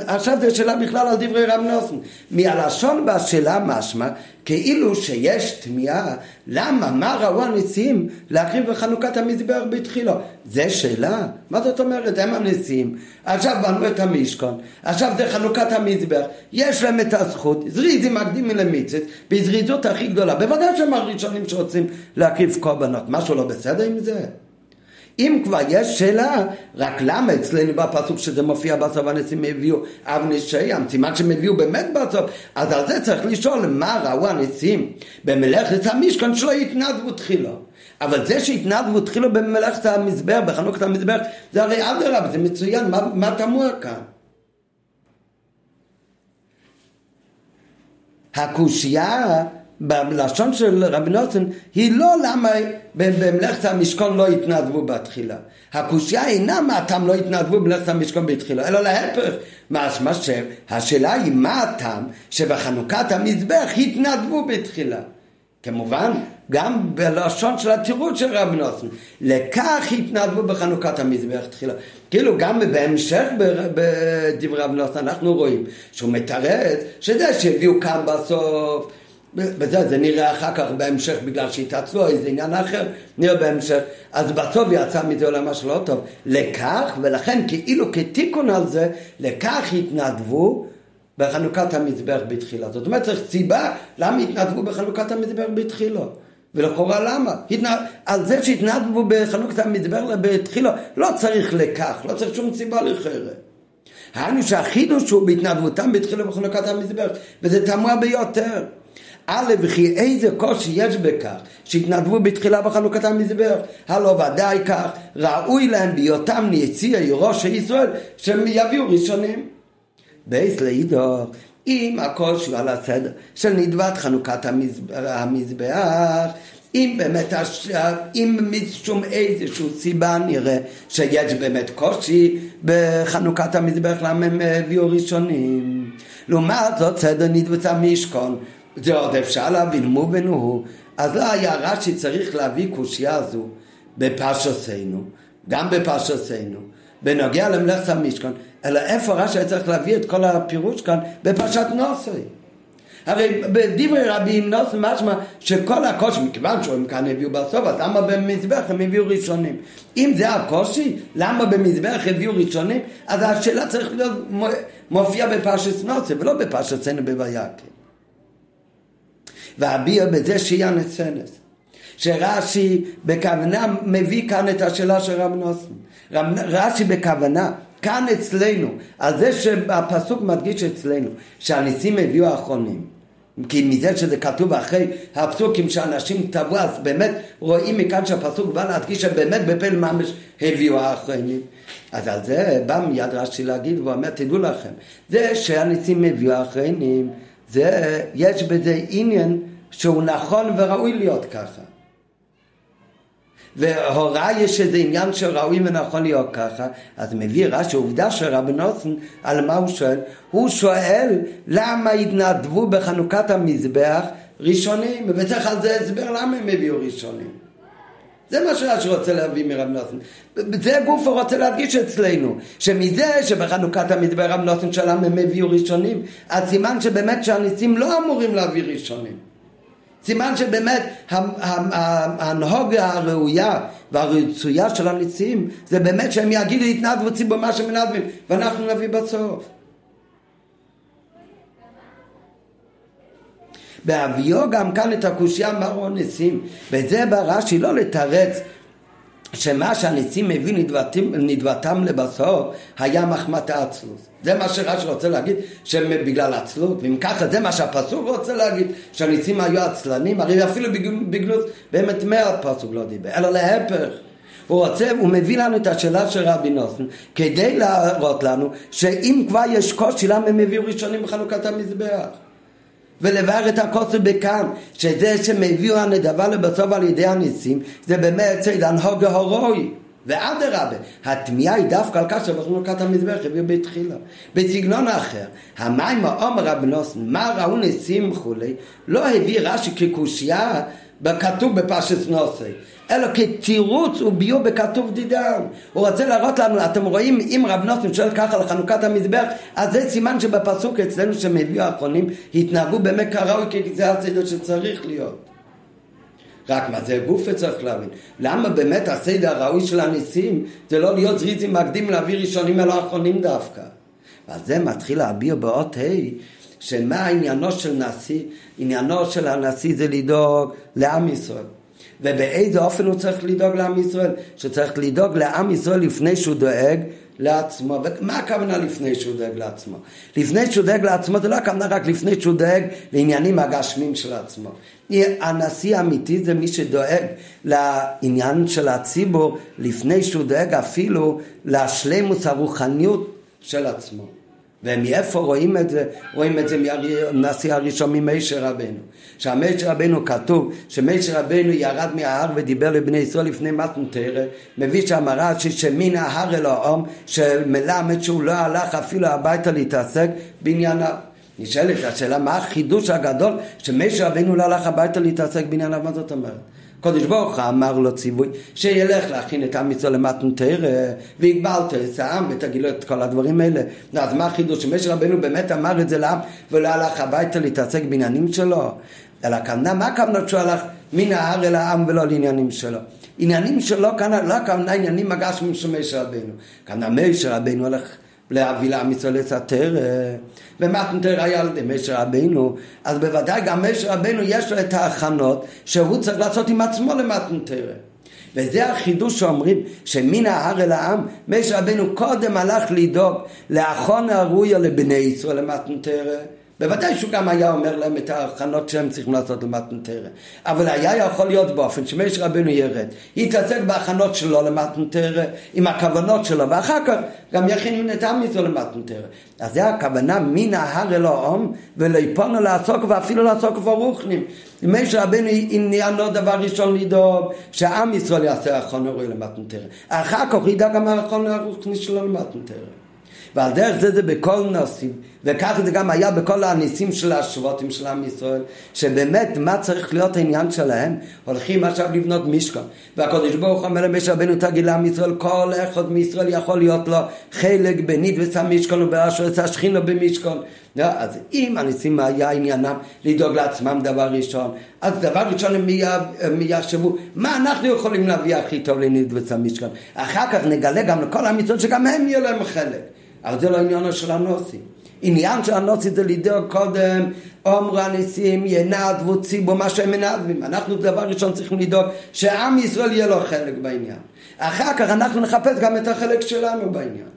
עכשיו זו שאלה בכלל על דברי רב נוסן. מהלשון בשאלה משמע, כאילו שיש תמיהה, למה, מה ראו הנשיאים להקריב בחנוכת המזבח בתחילו? זה שאלה? מה זאת אומרת? הם הנשיאים, עכשיו בנו את המשכון, עכשיו זה חנוכת המזבח, יש להם את הזכות, זריזים מקדימים למיצת, בזריזות הכי גדולה. בוודאי שהם הראשונים שרוצים להקריב קורבנות, משהו לא בסדר עם זה? אם כבר יש שאלה, רק למה אצלנו בפסוק שזה מופיע בסוף הנשיאים הביאו אב נשיים, סימן שהם הביאו באמת בסוף, אז על זה צריך לשאול מה ראו הנשיאים במלאכת המשכון שלא יתנדבו תחילה. אבל זה שהתנדבו תחילו במלאכת המזבח, בחנוכת המזבח, זה הרי אדרבה, זה מצוין, מה, מה תמוה כאן? הקושייה בלשון של רבי נוסן היא לא למה במלאכת המשכון לא התנדבו בתחילה. הקושייה אינה מה הטעם לא התנדבו במלאכת המשכון בתחילה, אלא להפך. משמע שהשאלה היא מה הטעם שבחנוכת המזבח התנדבו בתחילה. כמובן, גם בלשון של התירוץ של רבי נוסן. לכך התנדבו בחנוכת המזבח תחילה. כאילו גם בהמשך בדברי רבי נוסן אנחנו רואים שהוא מתרץ שזה שהביאו כאן בסוף וזה, זה נראה אחר כך בהמשך בגלל שהתעצלו איזה עניין אחר, נראה בהמשך. אז בסוף יצא מזה עולם לא טוב. לכך, ולכן כאילו כתיקון על זה, לכך התנדבו בחנוכת המזבח בתחילה. זאת אומרת, צריך סיבה למה התנדבו בחנוכת המזבח בתחילה. ולכאורה למה? התנ... על זה שהתנדבו בחנוכת המזבח בתחילה, לא צריך לכך, לא צריך שום סיבה לחרת. היינו שהחידוש הוא בהתנדבותם בתחילה בחנוכת המזבח, וזה תמוה ביותר. א' וכי איזה קושי יש בכך שהתנדבו בתחילה בחנוכת המזבח? הלא ודאי כך ראוי להם בהיותם נציע ראש ישראל שהם יביאו ראשונים. בייס לאידור אם הקושי על הסדר של נדבת חנוכת המזבח אם באמת, אם משום איזושהי סיבה נראה שיש באמת קושי בחנוכת המזבח למה הם הביאו ראשונים? לעומת זאת סדר נדבת המשכון זה עוד אפשר להבין, מובן הוא. אז לא היה רש"י צריך להביא קושייה הזו בפרשתנו, גם בפרשתנו, בנוגע למלאכת המשכון, אלא איפה רש"י צריך להביא את כל הפירוש כאן בפרשת נוסרי. הרי בדברי רבים נוסי משמע שכל הקושי, מכיוון שהם כאן הביאו בסוף, אז למה במזבח הם הביאו ראשונים? אם זה הקושי, למה במזבח הביאו ראשונים? אז השאלה צריך להיות מופיעה בפרשת נוסי ולא בפרשתנו בויקל. ואביע בזה שיהיה נסנס. שרש"י בכוונה מביא כאן את השאלה של רב נוסן. רש"י בכוונה, כאן אצלנו, על זה שהפסוק מדגיש אצלנו, שהניסים הביאו האחרונים. כי מזה שזה כתוב אחרי הפסוקים שאנשים טבעו, אז באמת רואים מכאן שהפסוק בא להדגיש שבאמת בפל ממש הביאו האחרונים. אז על זה בא מיד רש"י להגיד, והוא אומר, תדעו לכם, זה שהניסים הביאו האחרונים, זה, יש בזה עניין שהוא נכון וראוי להיות ככה. והורה יש איזה עניין שראוי ונכון להיות ככה, אז מביא רש"י עובדה של רבי נוסן, על מה הוא שואל? הוא שואל למה התנדבו בחנוכת המזבח ראשונים, וצריך על זה הסבר למה הם הביאו ראשונים. זה מה שרש"י רוצה להביא מרב נוסן. זה גוף הוא רוצה להדגיש אצלנו, שמזה שבחנוכת המזבח רב נוסן שלם הם הביאו ראשונים, אז סימן שבאמת שהניסים לא אמורים להביא ראשונים. סימן שבאמת הנהוגה הראויה והרצויה של הניסים זה באמת שהם יגידו התנדבו ציבור מה שמנדבים ואנחנו נביא בסוף. בהביאו גם כאן את הקושייה מרו ניסים וזה ברש"י לא לתרץ שמה שהניסים הביא נדבתם לבסוף היה מחמת העצלות. זה מה שרש"י רוצה להגיד, שהם בגלל עצלות, ואם ככה זה מה שהפסוק רוצה להגיד, שהניסים היו עצלנים, הרי אפילו בגלוס באמת מאה הפסוק לא דיבר, אלא להפך. הוא רוצה, הוא מביא לנו את השאלה של רבי נוסן כדי להראות לנו שאם כבר יש קושי למה הם הביאו ראשונים בחנוכת המזבח ולבאר את הכוסף בכאן, שזה שהם הביאו הנדבה לבסוף על ידי הניסים, זה באמת צידן הוגה הורוי. ואדרבה, התמיהה היא דווקא על כך שבחנוכת המזבח הביאו בתחילה. בסגנון אחר, המים העומר רבי נוסן, מה ראו ניסים וכולי, לא הביא רש"י כקושייה בכתוב בפרשת נוסי, אלא כתירוץ וביאו בכתוב דידם. הוא רוצה להראות לנו, אתם רואים, אם רב נוסן שואל ככה על חנוכת המזבח, אז זה סימן שבפסוק אצלנו שהם הביאו האחרונים, התנהגו באמת כראוי, כי זה הסדר שצריך להיות. רק מה זה גופה צריך להבין. למה באמת הסדר הראוי של הניסים זה לא להיות זריזים מקדים להביא ראשונים אל האחרונים דווקא. ועל זה מתחיל להביע באות ה' שמה עניינו של נשיא? עניינו של הנשיא זה לדאוג לעם ישראל. ובאיזה אופן הוא צריך לדאוג לעם ישראל? שצריך לדאוג לעם ישראל לפני שהוא דואג לעצמו. ומה הכוונה לפני שהוא דואג לעצמו? לפני שהוא דואג לעצמו זה לא הכוונה רק לפני שהוא דואג לעניינים הגשמים של עצמו. הנשיא האמיתי זה מי שדואג לעניין של הציבור לפני שהוא דואג אפילו לשלמוס הרוחניות של עצמו. ומאיפה רואים את זה? רואים את זה מהנשיא הראשון ממישר רבנו. שהמישר רבנו כתוב שמישר רבנו ירד מההר ודיבר לבני ישראל לפני מתן תרא, מביא שם רש"י שמן ההר אל העם שמלמד שהוא לא הלך אפילו הביתה להתעסק בענייניו. נשאלת השאלה מה החידוש הגדול שמישר רבנו לא הלך הביתה להתעסק בענייניו, מה זאת אומרת? קודש ברוך הוא אמר לו ציווי שילך להכין את עם ישראל למתן תרא והגבלת את העם ותגיד לו את כל הדברים האלה אז מה החידוש? שמשה רבנו באמת אמר את זה לעם ולא הלך הביתה להתעסק בעניינים שלו אלא כוונה, מה הכוונה שהוא הלך מן ההר אל העם ולא לעניינים שלו? עניינים שלו כאן לא הכוונה עניינים הגשמים של משה רבנו כוונה משה רבנו הלך להביא את התרא ומתנתר היה על ידי משה רבינו. אז בוודאי גם משה רבינו יש לו את ההכנות שהוא צריך לעשות עם עצמו למתנתר וזה החידוש שאומרים שמן ההר אל העם משה רבינו קודם הלך לדאוג לאחון הראויה לבני ישראל למתנתר בוודאי שהוא גם היה אומר להם את ההכנות שהם צריכים לעשות למתנתרא. אבל היה יכול להיות באופן שמש רבנו ירד, יתעסק בהכנות שלו למתנתרא, עם הכוונות שלו, ואחר כך גם יכין את עם ישראל. אז זה הכוונה מן ההר אל העם, ולהיפונו לעסוק ואפילו לעסוק ברוחנים. מש רבנו עניינו דבר ראשון לדאוג שעם ישראל יעשה הכון הראוי למתנתרא. אחר כך ידאג גם האכון הרוחני שלו למתנתרא. ועל דרך זה זה בכל נושאים, וכך זה גם היה בכל הניסים של השבותים של עם ישראל, שבאמת מה צריך להיות העניין שלהם? הולכים עכשיו לבנות משכון, והקדוש ברוך אומר למשה רבנו תגיד לעם ישראל, כל אחד מישראל יכול להיות לו חלק בנית ושם משכון ובראשו עשה שכינו במשכון. לא, אז אם הניסים היה עניינם לדאוג לעצמם דבר ראשון, אז דבר ראשון הם יחשבו מה אנחנו יכולים להביא הכי טוב לנית ושם משכון. אחר כך נגלה גם לכל עם ישראל שגם הם יהיו להם חלק. אבל זה לא עניינו של הנוסי. עניין של הנוסי זה לדאוג קודם, אומרו הניסים ינדבו ציבו מה שהם מנדבים. אנחנו דבר ראשון צריכים לדאוג שעם ישראל יהיה לו חלק בעניין. אחר כך אנחנו נחפש גם את החלק שלנו בעניין.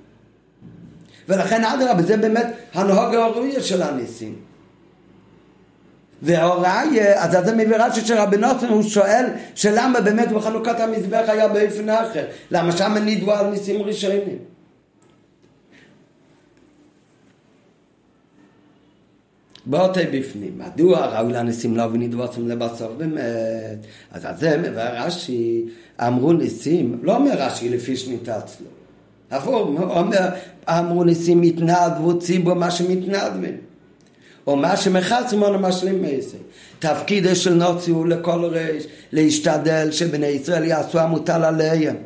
ולכן אדרבה, זה באמת הנהוג הראוי של הניסים. וההוראה, אז זה מביא רש"י שרבנוסן הוא שואל שלמה באמת בחנוכת המזבח היה באופן אחר, למה שם נדבו על ניסים ראשונים. באותי בפנים, מדוע ראוי לניסים לא ונדבוסם לבסוף באמת? אז על זה מבאר רש"י, אמרו ניסים, לא אומר רש"י לפי שניתת לו. הפוך, אומר, אמרו ניסים התנדבו ציבור מה שמתנדבים. או מה שמחץ מונו משלים מעשה. תפקידו של נוצי הוא לכל ריש להשתדל שבני ישראל יעשו המוטל עליהם.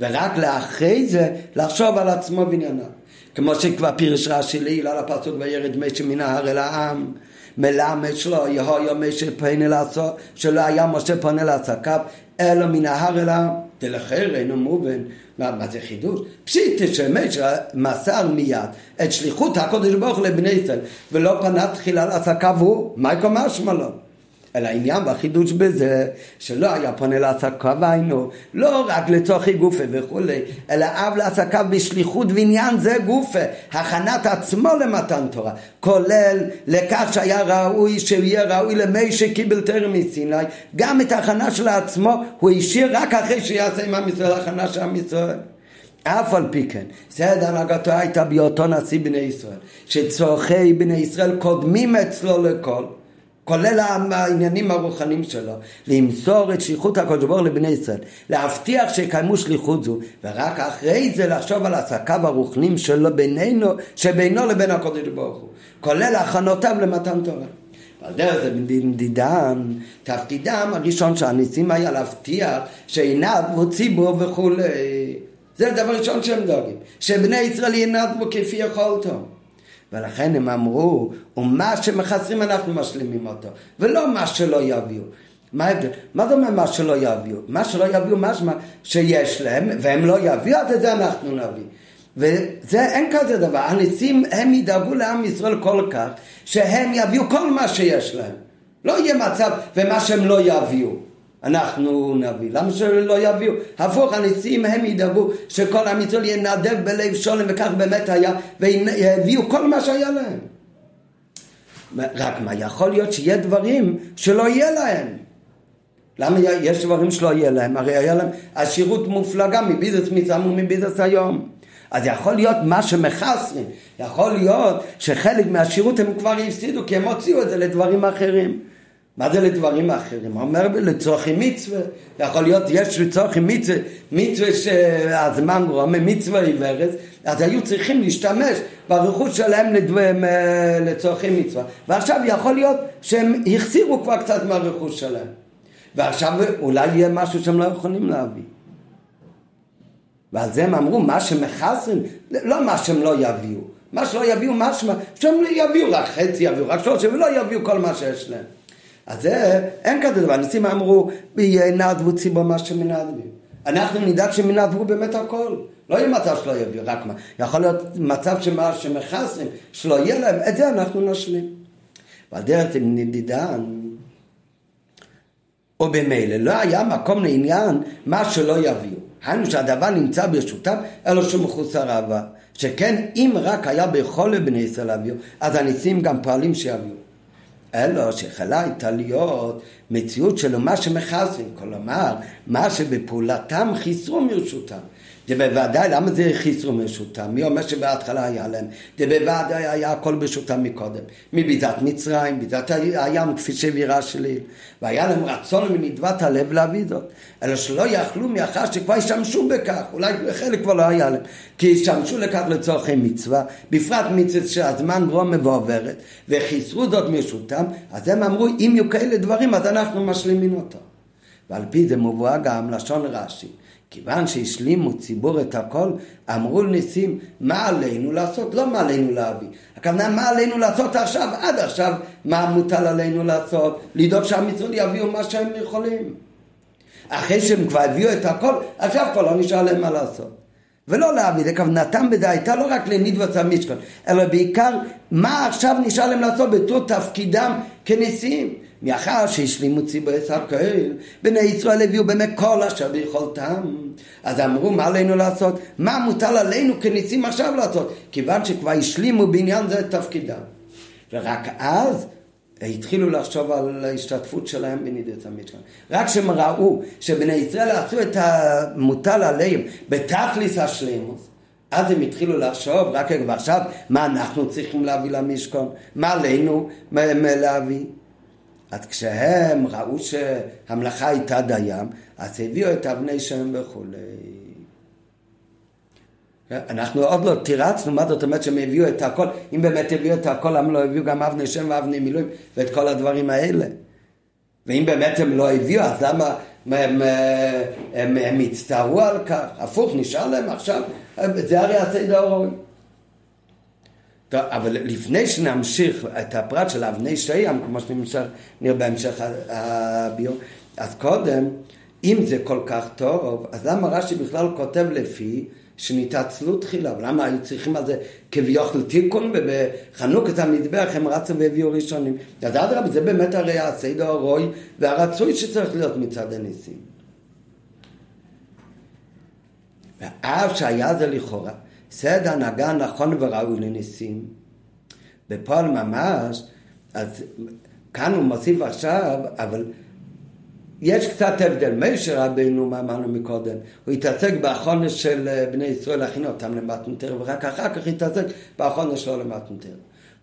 ורק לאחרי זה לחשוב על עצמו בענייניו. כמו שכבר פירש רש"י לעיל על הפסוק וירד משה מן ההר אל העם מלמד שלא יהיה משה פנה לעשות שלא היה משה פונה לעסקיו אלא מן ההר אל העם. דלחר אינו מובן. מה, מה זה חידוש? פשיטה שמשה מסר מיד את שליחות הקודש ברוך לבני ישראל ולא פנה תחילה לעסקיו הוא מייקו משמע לו אלא העניין והחידוש בזה שלא היה פונה לעסקיו היינו לא רק לצורכי גופה וכולי אלא אב לעסקיו בשליחות ועניין זה גופה הכנת עצמו למתן תורה כולל לכך שהיה ראוי שהוא יהיה ראוי למי שקיבל טרם מסיני גם את ההכנה של עצמו הוא השאיר רק אחרי שיעשה עם עם ישראל הכנה של עם ישראל אף על פי כן, סדר הנהגתו הייתה בהיותו נשיא בני ישראל, שצורכי בני ישראל קודמים אצלו לכל. כולל העניינים הרוחניים שלו, למסור את שליחות הקדוש ברוך לבני ישראל, להבטיח שיקיימו שליחות זו, ורק אחרי זה לחשוב על עסקיו הרוחניים שלו בינינו, שבינו לבין הקדוש ברוך הוא, כולל הכנותיו למתן תורה. ועל דרך זה מדידן, תפקידם הראשון של הניסים היה להבטיח שעיניו ציבור וכולי. זה הדבר הראשון שהם דואגים, שבני ישראל ינדבו כפי יכולתו. ולכן הם אמרו, ומה שמחסרים אנחנו משלימים אותו, ולא מה שלא יביאו. מה ההבדל? מה זה אומר מה שלא יביאו? מה שלא יביאו משמע שיש להם, והם לא יביאו, אז את זה אנחנו נביא. וזה, אין כזה דבר. הניסים, הם ידאגו לעם ישראל כל כך, שהם יביאו כל מה שיש להם. לא יהיה מצב, ומה שהם לא יביאו. אנחנו נביא. למה שלא יביאו? הפוך, הניסים הם ידאגו שכל עם ישראל ינדב בלב שולם וכך באמת היה ויביאו כל מה שהיה להם. רק מה, יכול להיות שיהיה דברים שלא יהיה להם. למה יש דברים שלא יהיה להם? הרי היה להם עשירות מופלגה מבידס מצם ומבידס היום. אז יכול להיות מה שמחסרים, יכול להיות שחלק מהשירות הם כבר הפסידו כי הם הוציאו את זה לדברים אחרים. מה זה לדברים אחרים? הוא אומר לצורכי מצווה, יכול להיות יש לצורכי מצווה, מצווה שהזמן גרום, מצווה עיוורת, אז היו צריכים להשתמש ברכוש שלהם לצורכי מצווה, ועכשיו יכול להיות שהם החסירו כבר קצת מהרכוש שלהם, ועכשיו אולי יהיה משהו שהם לא יכולים להביא. ועל זה הם אמרו, מה שמחסרים, לא מה שהם לא יביאו, מה שלא יביאו משמע, שהם יביאו רק חצי, יביאו רק שלושה, ולא יביאו כל מה שיש להם. אז זה, אין כזה דבר, הניסים אמרו, ינדבו ציבור מה שמנדבים. אנחנו נדאג שמנדבו באמת הכל. לא יהיה מצב שלא יביאו, רק מה. יכול להיות מצב שמה שמחסרים, שלא יהיה להם, את זה אנחנו נשלים. ועל דרך עם נדידן, או במילא, לא היה מקום לעניין מה שלא יביאו. היינו שהדבר נמצא ברשותם, אלא שמחוסר אהבה. שכן אם רק היה בכל לבני ישראל להביאו, אז הניסים גם פועלים שיביאו. אלא שיכולה הייתה להיות מציאות של מה שמחסרים, כלומר, מה שבפעולתם חיסרו מרשותם. זה בוודאי, למה זה חיסרו מרשותם? מי אומר שבהתחלה היה להם? זה בוודאי היה הכל ברשותם מקודם. מביזת מצרים, ביזת הים, כפי שהבירה שלי. והיה להם רצון מנדבת הלב להביא זאת. אלא שלא יכלו מאחר שכבר השתמשו בכך, אולי חלק כבר לא היה להם. כי השתמשו לכך לצורכי מצווה, בפרט מצווה שהזמן רומה ועוברת, וחיסרו זאת מרשותם, אז הם אמרו, אם יהיו כאלה דברים, אז אנחנו משלימים אותו. ועל פי זה מבואה גם לשון רש"י. כיוון שהשלימו ציבור את הכל, אמרו לניסים, מה עלינו לעשות? לא מה עלינו להביא. הכוונה, מה עלינו לעשות עכשיו? עד עכשיו, מה מוטל עלינו לעשות? לדאוג שהמצרים יביאו מה שהם יכולים. אחרי שהם כבר הביאו את הכל, עכשיו כבר לא נשאר להם מה לעשות. ולא זה כוונתם הייתה לא רק לנידבוס המשכון, אלא בעיקר מה עכשיו נשאר להם לעשות בתור תפקידם כנשיאים. מאחר שהשלימו ציבור הקהל, בני ישראל הביאו באמת כל אשר ביכולתם. אז אמרו, מה עלינו לעשות? מה מוטל עלינו כניסים עכשיו לעשות? כיוון שכבר השלימו בעניין זה את תפקידם. ורק אז התחילו לחשוב על ההשתתפות שלהם בנידת המשכן. רק כשהם ראו שבני ישראל עשו את המוטל עליהם בתכליס השלימוס, אז הם התחילו לחשוב, רק עכשיו, מה אנחנו צריכים להביא למשכן? מה עלינו להביא? אז כשהם ראו שהמלאכה הייתה דיים, אז הביאו את אבני שם וכולי. אנחנו עוד לא תירצנו מה זאת אומרת שהם הביאו את הכל, אם באמת הביאו את הכל, למה לא הביאו גם אבני שם ואבני מילואים ואת כל הדברים האלה? ואם באמת הם לא הביאו, אז למה הם, הם, הם, הם הצטערו על כך? הפוך, נשאר להם עכשיו, זה הרי הסדר הראוי. טוב, אבל לפני שנמשיך את הפרט של אבני שים, כמו שנראה בהמשך הביור, אז קודם, אם זה כל כך טוב, אז למה רש"י בכלל כותב לפי שנתעצלו תחילה? למה היו צריכים על זה כביכול תיקון, ובחנוכת המזבח הם רצו והביאו ראשונים? אז אדרבה, זה באמת הרי הסדר הרוי והרצוי שצריך להיות מצד הניסים. ואף שהיה זה לכאורה. סדר הנהגה נכון וראוי לניסים. בפועל ממש, אז כאן הוא מוסיף עכשיו, אבל יש קצת הבדל. משה רבינו, מה אמרנו מקודם, הוא התעסק באחרונה של אה, בני ישראל להכין אותם למתנתר, ורק אחר כך התעסק באחרונה שלו למתנתר.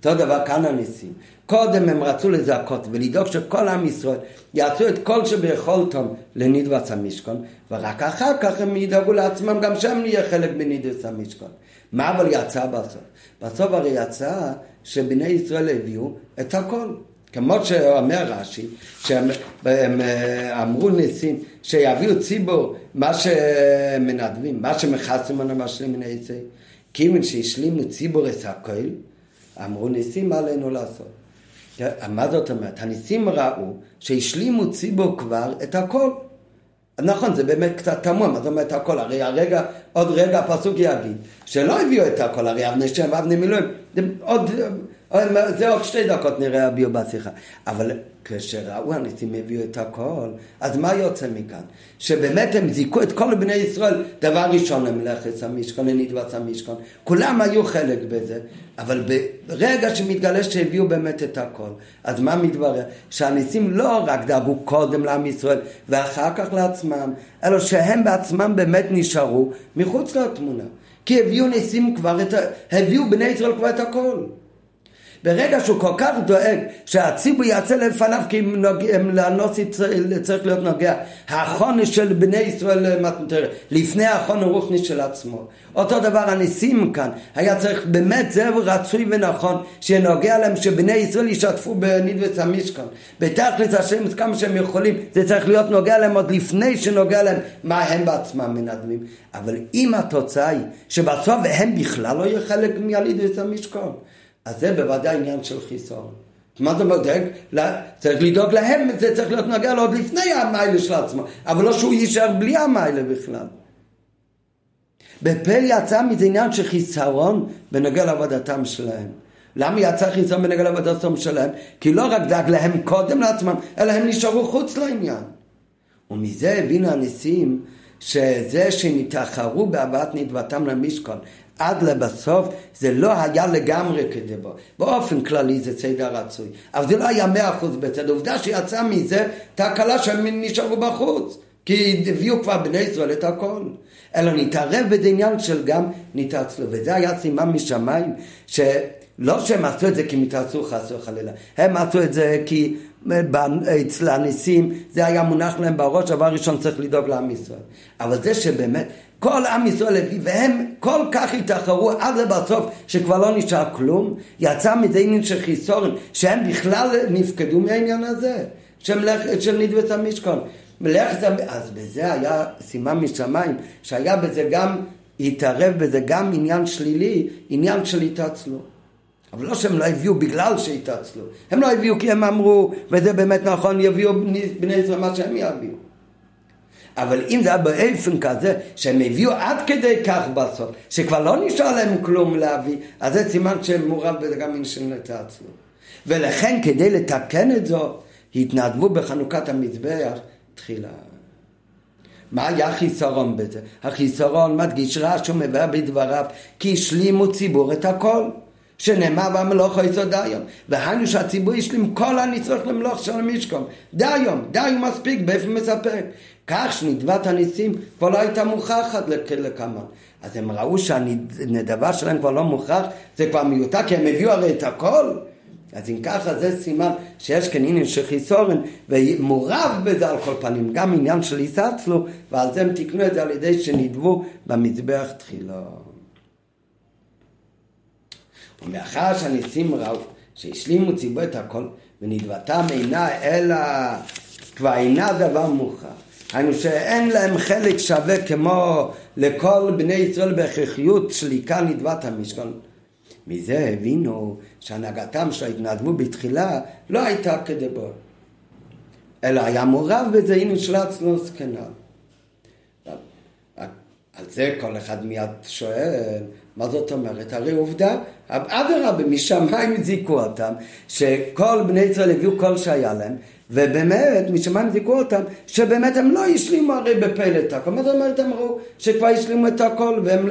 אותו דבר כאן הניסים. קודם הם רצו לזעקות ולדאוג שכל עם ישראל יעשו את כל שביכולתם לנדבס המשכון, ורק אחר כך הם ידאגו לעצמם גם שהם נהיה חלק בנדבס המשכון. מה אבל יצא בסוף? בסוף הרי יצא שבני ישראל הביאו את הכל. כמו שאומר רש"י, שהם אה, אמרו ניסים שיביאו ציבור מה שמנדבים, מה שמכסים על המשלים מן ישראל. כיוון שהשלימו ציבור את הכל, אמרו ניסים מה עלינו לעשות. מה זאת אומרת? הניסים ראו שהשלימו ציבור כבר את הכל. נכון, זה באמת קצת תמוה, מה זאת אומרת הכל? הרי הרגע, עוד רגע הפסוק יגיד שלא הביאו את הכל, הרי אבני שם ואבני מילואים, עוד, זה עוד שתי דקות נראה הביאו בשיחה. אבל כשראו הניסים הביאו את הכל, אז מה יוצא מכאן? שבאמת הם זיכו את כל בני ישראל, דבר ראשון למלאכת המשכון, לנדבס המשכון, כולם היו חלק בזה, אבל ברגע שמתגלה שהביאו באמת את הכל, אז מה מתברר? שהניסים לא רק דאגו קודם לעם ישראל ואחר כך לעצמם, אלא שהם בעצמם באמת נשארו מחוץ לתמונה. כי הביאו ניסים כבר את ה... הביאו בני ישראל כבר את הכל. ברגע שהוא כל כך דואג שהציבור יעשה לפניו כי לנוסי צריך להיות נוגע החונש של בני ישראל לפני החון הרוחני של עצמו. אותו דבר הניסים כאן. היה צריך באמת זה רצוי ונכון שנוגע להם שבני ישראל ישתפו בנדבס המשכון בתכלס השם כמה שהם יכולים זה צריך להיות נוגע להם עוד לפני שנוגע להם מה הם בעצמם מנדמים אבל אם התוצאה היא שבסוף הם בכלל לא יהיו חלק מהלידס המשכון אז זה בוודאי עניין של חיסון. מה זה בודק? צריך לדאוג להם, זה צריך להיות נוגע לו עוד לפני המיילה של עצמו, אבל לא שהוא יישאר בלי המיילה בכלל. בפל יצא מזה עניין של חיסרון בנוגע לעבודתם שלהם. למה יצא חיסרון בנוגע לעבודתם שלהם? כי לא רק דאג להם קודם לעצמם, אלא הם נשארו חוץ לעניין. ומזה הבינו הניסים שזה שהם התאחרו בהבאת נדבתם למשכון עד לבסוף זה לא היה לגמרי כדי בו. באופן כללי זה סדר רצוי. אבל זה לא היה מאה אחוז בצד. עובדה שיצא מזה תקלה שהם נשארו בחוץ. כי הביאו כבר בני ישראל את הכל. אלא נתערב בזה עניין של גם נתעצלו. וזה היה סימן משמיים, שלא שהם עשו את זה כי מתעצלו חס וחלילה. הם עשו את זה כי אצל הניסים זה היה מונח להם בראש, דבר ראשון צריך לדאוג לעם ישראל. אבל זה שבאמת כל עם ישראל הביא, והם כל כך התאחרו עד לבסוף שכבר לא נשאר כלום, יצא מזה עניין של חיסורן, שהם בכלל נפקדו מהעניין הזה, של, של נדבס המשכון. מלאכת, אז בזה היה סימן משמיים, שהיה בזה גם, התערב בזה גם עניין שלילי, עניין של התעצלות. אבל לא שהם לא הביאו בגלל שהתעצלו. הם לא הביאו כי הם אמרו, וזה באמת נכון, יביאו בני ישראל מה שהם יביאו. אבל אם זה היה באופן כזה, שהם הביאו עד כדי כך בסוף, שכבר לא נשאר להם כלום להביא, אז זה סימן שהם מעורב בזה גם של נתעצלו. ולכן כדי לתקן את זאת, התנדבו בחנוכת המזבח תחילה. מה היה החיסרון בזה? החיסרון מדגיש רש"י ומבאר בדבריו כי השלימו ציבור את הכל. שנאמר במלוך יסוד דיום. והיינו שהציבור ישלים כל הנצרך למלוך של המשכון. דיום, דיום מספיק באופן מספק. כך שנדבת הניסים כבר לא הייתה מוכחת לכמה. אז הם ראו שהנדבה שלהם כבר לא מוכח, זה כבר מיותר, כי הם הביאו הרי את הכל. אז אם ככה זה סימן שיש כאן עניין של חיסורן ומורב בזה על כל פנים, גם עניין של יסצלו, ועל זה הם תיקנו את זה על ידי שנדבו במזבח תחילה. ומאחר שהניסים ראו שהשלימו ציבו את הכל ונדבתם אינה אלא כבר אינה דבר מוכרח. היינו שאין להם חלק שווה כמו לכל בני ישראל בהכרחיות שליקה נדבת המשכון. מזה הבינו שהנהגתם של ההתנדבו בתחילה לא הייתה כדבר, אלא היה מעורב בזה הנה שלצנו זקנה. על זה כל אחד מיד שואל, מה זאת אומרת? הרי עובדה, אדרבה, משמיים זיכו אותם, שכל בני ישראל הביאו כל שהיה להם, ובאמת, משמיים זיכו אותם, שבאמת הם לא השלימו הרי בפלא את הכל. מה זאת אומרת? הם ראו שכבר השלימו את הכל, והם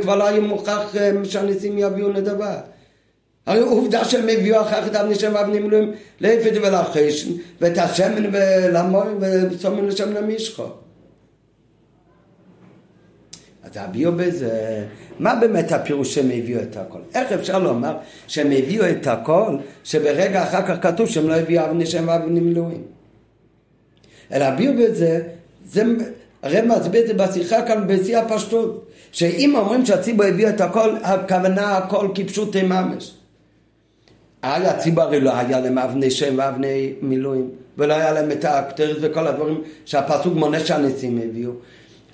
כבר לא היו מוכרח אה, שהניסים יביאו לדבר. הרי עובדה שהם הביאו אחר כך את אבני שם ואבני מילואים לאפת ולחשן, ואת השמן ולמור וסומן לשם למשחו. אז הביאו בזה, מה באמת הפירוש שהם הביאו את הכל? איך אפשר לומר שהם הביאו את הכל, שברגע אחר כך כתוב שהם לא הביאו אבני שם ואבני מילואים? אלא הביאו בזה, זה, הרב מסביר את זה בשיחה כאן בשיא הפשטות, שאם אומרים שהציבור הביא את הכל, הכוונה הכל כפשוטי ממש. היה הציבור הרי לא היה להם אבני שם ואבני מילואים, ולא היה להם את הכתרת וכל הדברים שהפסוק מונה שהניסים הביאו.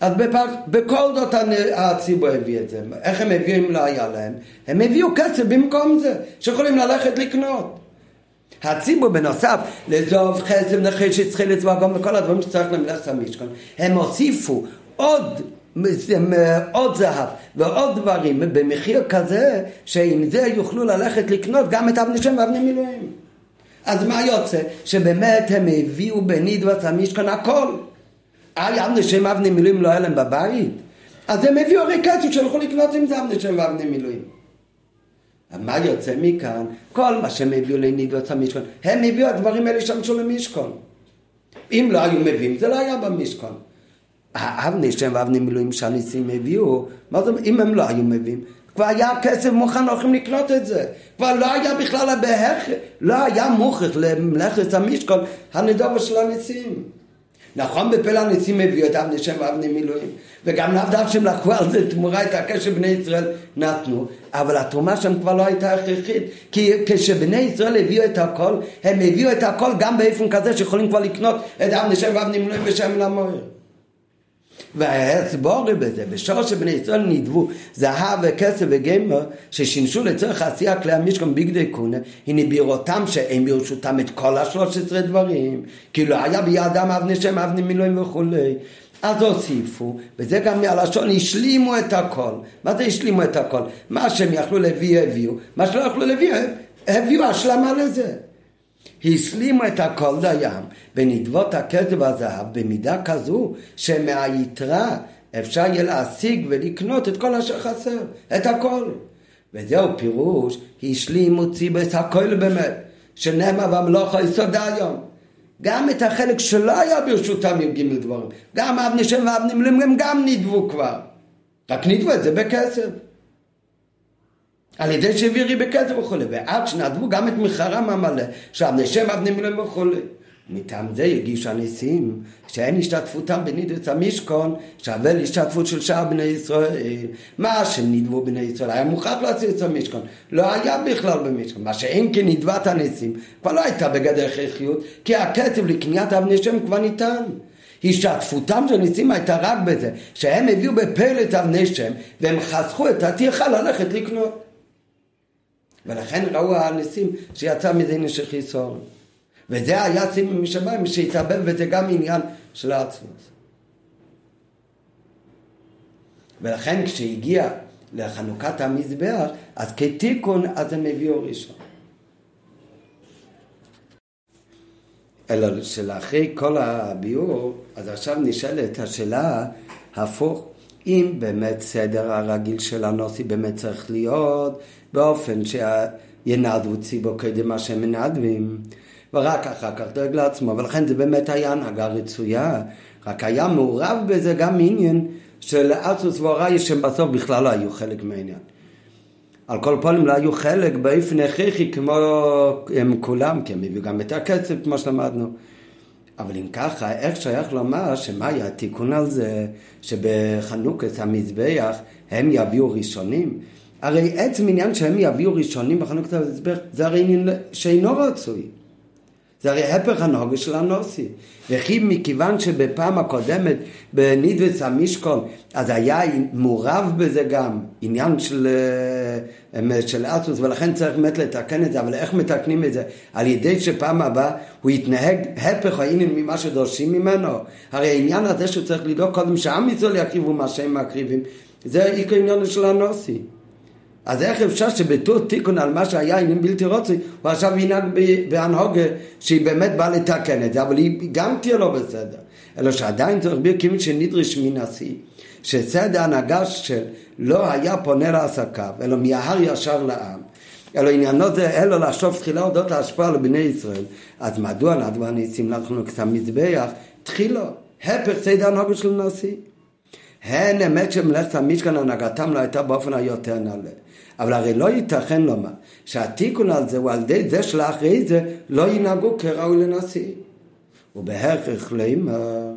אז בפר... בכל זאת הציבור הביא את זה. איך הם הביאו אם לא היה להם? הם הביאו כסף במקום זה, שיכולים ללכת לקנות. הציבור בנוסף לזוב חסד נחש יצחי לצבא גם וכל הדברים שצריך למלאכת המשכון הם הוסיפו עוד עוד זהב ועוד דברים במחיר כזה שעם זה יוכלו ללכת לקנות גם את אבני שם ואבני מילואים. אז מה יוצא? שבאמת הם הביאו בנידבת המשכן הכל. היה אבני שם ואבני מילואים לא היה להם בבית? אז הם הביאו הרי כסף שהלכו לקנות עם זה אבני שם ואבני מילואים. מה יוצא מכאן? כל מה שהם הביאו לנידבת המשכן, הם הביאו הדברים האלה שמשו למשכון. אם לא היו מביאים זה לא היה במשכון. האבני שם ואבני מילואים שהניסים הביאו, מה זאת אומרת, אם הם לא היו מביאים, כבר היה כסף מוכן, הולכים לקנות את זה. כבר לא היה בכלל הבהך, לא היה מוכרח למלאכת המשכון הנדובר של הניסים. נכון בפלא הניסים הביאו את אבני שם ואבני מילואים, וגם לאו שהם לקחו על זה תמורה את הקשר בני ישראל נתנו, אבל התרומה שם כבר לא הייתה הכרחית, כי כשבני ישראל הביאו את הכל, הם הביאו את הכל גם באופן כזה שיכולים כבר לקנות את אבני שם ואבני מילואים בשם למוער. וההסבורי בזה, בשור שבני ישראל נדבו זהב וכסף וגמר ששימשו לצורך עשייה כלי המשכון בגדי קונה, הנה בירותם שאין ברשותם את כל השלוש עשרה דברים, כאילו היה בידם אבני שם, אבני מילואים וכולי. אז הוסיפו, וזה גם מהלשון, השלימו את הכל. מה זה השלימו את הכל? מה שהם יכלו להביא, הביאו. מה שלא יכלו להביא, הביאו השלמה לזה. הסלימו את הכל דים בנדבות הכסף והזהב במידה כזו שמהיתרה אפשר יהיה להשיג ולקנות את כל אשר חסר, את הכל. וזהו פירוש, השלימו ציבס הכל באמת, שנאמר והמלוכה יסוד היום. גם את החלק שלא היה ברשותם עם גימל דברים, גם אבני שם ואבני הם גם נדבו כבר. רק נדבו את זה בכסף. על ידי שהעבירי בכסף וכולי, ועד שנדבו גם את מחרם המלא, שאבני שם אבני מילואים וכולי. מטעם זה הגישו הנשיאים שאין השתתפותם בנידוץ המשכון שווה להשתתפות של שאר בני ישראל. מה שנדבו בני ישראל היה מוכרח להציל את המשכון, לא היה בכלל במשכון. מה שאין כנדבת הנשיאים כבר לא הייתה בגדר הכרחיות, כי הכסף לקניית אבני שם כבר ניתן. השתתפותם של הניסים הייתה רק בזה שהם הביאו בפלט אבני שם והם חסכו את הטרחה ללכת לקנות. ולכן ראו הניסים שיצא מזה נשך חיסון. וזה היה סימן משמיים שהתאבל וזה גם עניין של העצמות. ולכן כשהגיע לחנוכת המזבח, אז כתיקון אז הם הביאו ראשון. אלא שלאחרי כל הביאור, אז עכשיו נשאלת השאלה הפוך, אם באמת סדר הרגיל של הנוסי באמת צריך להיות באופן שינדבו ציבו קדם מה שהם מנדבים, ורק אחר כך דואג לעצמו, ולכן זה באמת היה הנהגה רצויה, רק היה מעורב בזה גם עניין של ארצוס ואוראי שהם בסוף בכלל לא היו חלק מהעניין. על כל פנים לא היו חלק באופן הכרחי כמו הם כולם, כי הם הביאו גם את הכסף כמו שלמדנו. אבל אם ככה, איך שייך לומר שמה היה התיקון על זה שבחנוכת המזבח הם יביאו ראשונים? הרי עצם עניין שהם יביאו ראשונים בחנוכת המזבח זה הרי עניין שאינו רצוי. זה הרי הפך הנהוגה של הנוסי. וכי מכיוון שבפעם הקודמת בנידווס המשכון, אז היה מעורב בזה גם עניין של, אה, של אסוס, ולכן צריך באמת לתקן את זה, אבל איך מתקנים את זה? על ידי שפעם הבאה הוא יתנהג הפך העניין ממה שדורשים ממנו. הרי העניין הזה שהוא צריך לדאוג קודם שעם ישראל יקריבו מה שהם מקריבים, זה עיקר עניין של הנוסי. אז איך אפשר שבתור תיקון על מה שהיה עניין בלתי רוצי, הוא עכשיו ינהג בהנהוגה שהיא באמת באה לתקן את זה, אבל היא גם תהיה לא בסדר. אלא שעדיין צריך להסביר כמי שנדרש מנשיא, שסדר הנהגה של לא היה פונה לעסקיו, אלא מההר ישר לעם. אלא עניינו זה אלו לחשוב תחילה אודות ההשפעה על בני ישראל. אז מדוע נדבו הניסים אנחנו קצת מזבח? תחילו, הפך סדר הנהגה של נשיא. הן אמת שמלאכת המשכן הנהגתם לא הייתה באופן היותר נעלה. אבל הרי לא ייתכן לומר שהתיקון על זה הוא על ידי זה שלאחרי זה לא ינהגו כראוי לנשיא. ובהכרח לימר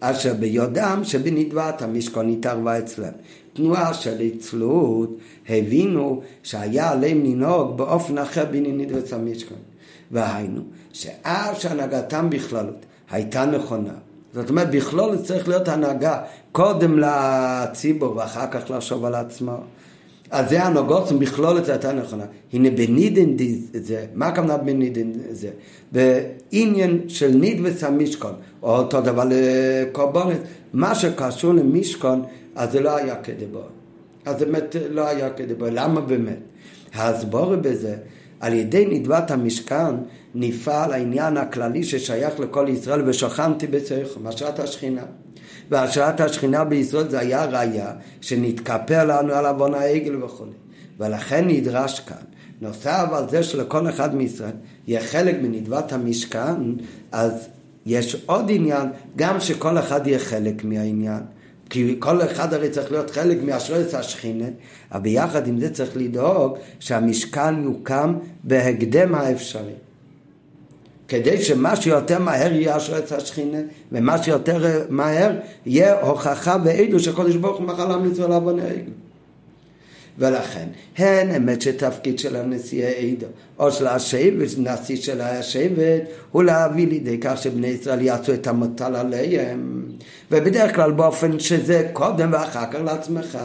אשר ביודם שבנדבת המשכון התערבה אצלם. תנועה של עצלות הבינו שהיה עליהם לנהוג באופן אחר בנדבת המשכון. והיינו שאף שהנהגתם בכללות הייתה נכונה זאת אומרת, בכלול צריך להיות הנהגה קודם לציבור ואחר כך לחשוב על עצמו. אז זה הנוגות בכלול את הייתה נכונה. הנה בנידן זה, מה הכוונה בנידן זה? בעניין של ניד וסמישכון, או אותו דבר לקורבנות, מה שקשור למישכון, אז זה לא היה כדבו. אז באמת לא היה כדבו. למה באמת? ההסבורה בזה, על ידי נדבת המשכן נפעל העניין הכללי ששייך לכל ישראל ושכנתי בצריך, משרת השכינה. והשראת השכינה בישראל זה היה ראיה שנתכפר לנו על עוון העגל וכו'. ולכן נדרש כאן. נוסף על זה שלכל אחד מישראל יהיה חלק מנדבת המשכן, אז יש עוד עניין, גם שכל אחד יהיה חלק מהעניין. כי כל אחד הרי צריך להיות חלק מאשרת השכינה, אבל ביחד עם זה צריך לדאוג שהמשכן יוקם בהקדם האפשרי. כדי שמה שיותר מהר יהיה אשרת השכינה, ומה שיותר מהר יהיה הוכחה ועדו שקודש ברוך הוא מחל עם ישראל עוון העגל. ולכן, הן אמת שתפקיד של הנשיאי עדו, או של השבט, נשיא של השבט, הוא להביא לידי כך שבני ישראל יעשו את המוטל עליהם. ובדרך כלל באופן שזה קודם ואחר כך לעצמך.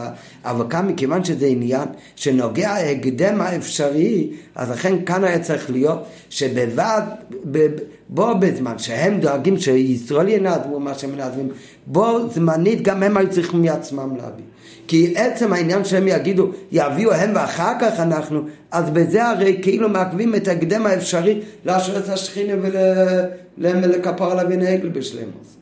אבל כאן מכיוון שזה עניין שנוגע ההקדם האפשרי, אז לכן כאן היה צריך להיות שבבד, בו בזמן שהם דואגים שישראל ינדבו מה שהם מנדבים, בו זמנית גם הם היו צריכים מעצמם להביא. כי עצם העניין שהם יגידו, יביאו הם ואחר כך אנחנו, אז בזה הרי כאילו מעכבים את ההקדם האפשרי לאשר את השכינה ולכפר עליו ונהגל בשלמות.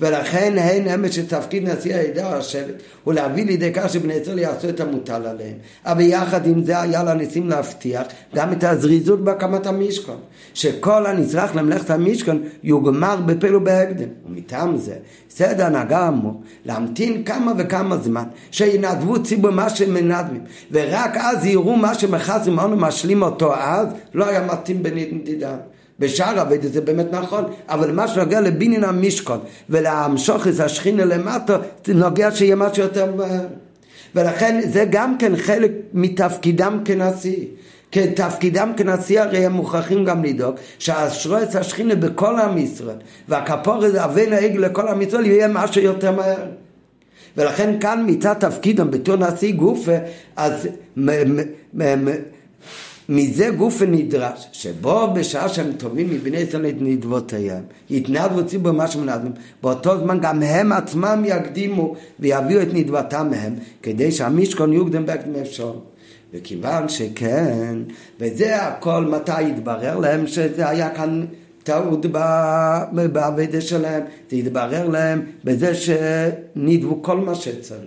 ולכן הן אמץ שתפקיד נשיא העדה השבט הוא להביא לידי כך שבני ישראל יעשו את המוטל עליהם. אבל יחד עם זה היה לניסים להבטיח גם את הזריזות בהקמת המשכון. שכל הנצרך למלאכת המשכון יוגמר בפל ובהקדם. ומטעם זה סדר הנהגה אמור להמתין כמה וכמה זמן שינדבו ציבור מה שהם מנדבים ורק אז יראו מה שמחס ממנו משלים אותו אז לא היה מתאים בנדידה. בשאר אביידה זה באמת נכון, אבל מה שנוגע לבינין המשכון ולהמשוך את השכינה למטה, נוגע שיהיה משהו יותר מהר. ולכן זה גם כן חלק מתפקידם כנשיא. כתפקידם כנשיא הרי הם מוכרחים גם לדאוג שהשרועץ השכינה בכל עם ישראל והכפור הזה אבן העגל לכל עם ישראל יהיה משהו יותר מהר. ולכן כאן מצד תפקידם בתור נשיא גופה אז מזה גוף נדרש, שבו בשעה שהם טובים מבני ישראל את נדבותיהם, יתנדבו ציבור מה שמנדבים, באותו זמן גם הם עצמם יקדימו ויביאו את נדבתם מהם, כדי שהמשכון יוקדם אפשר. וכיוון שכן, וזה הכל מתי יתברר להם שזה היה כאן טעות בעבודה שלהם, זה יתברר להם בזה שנדבו כל מה שצריך.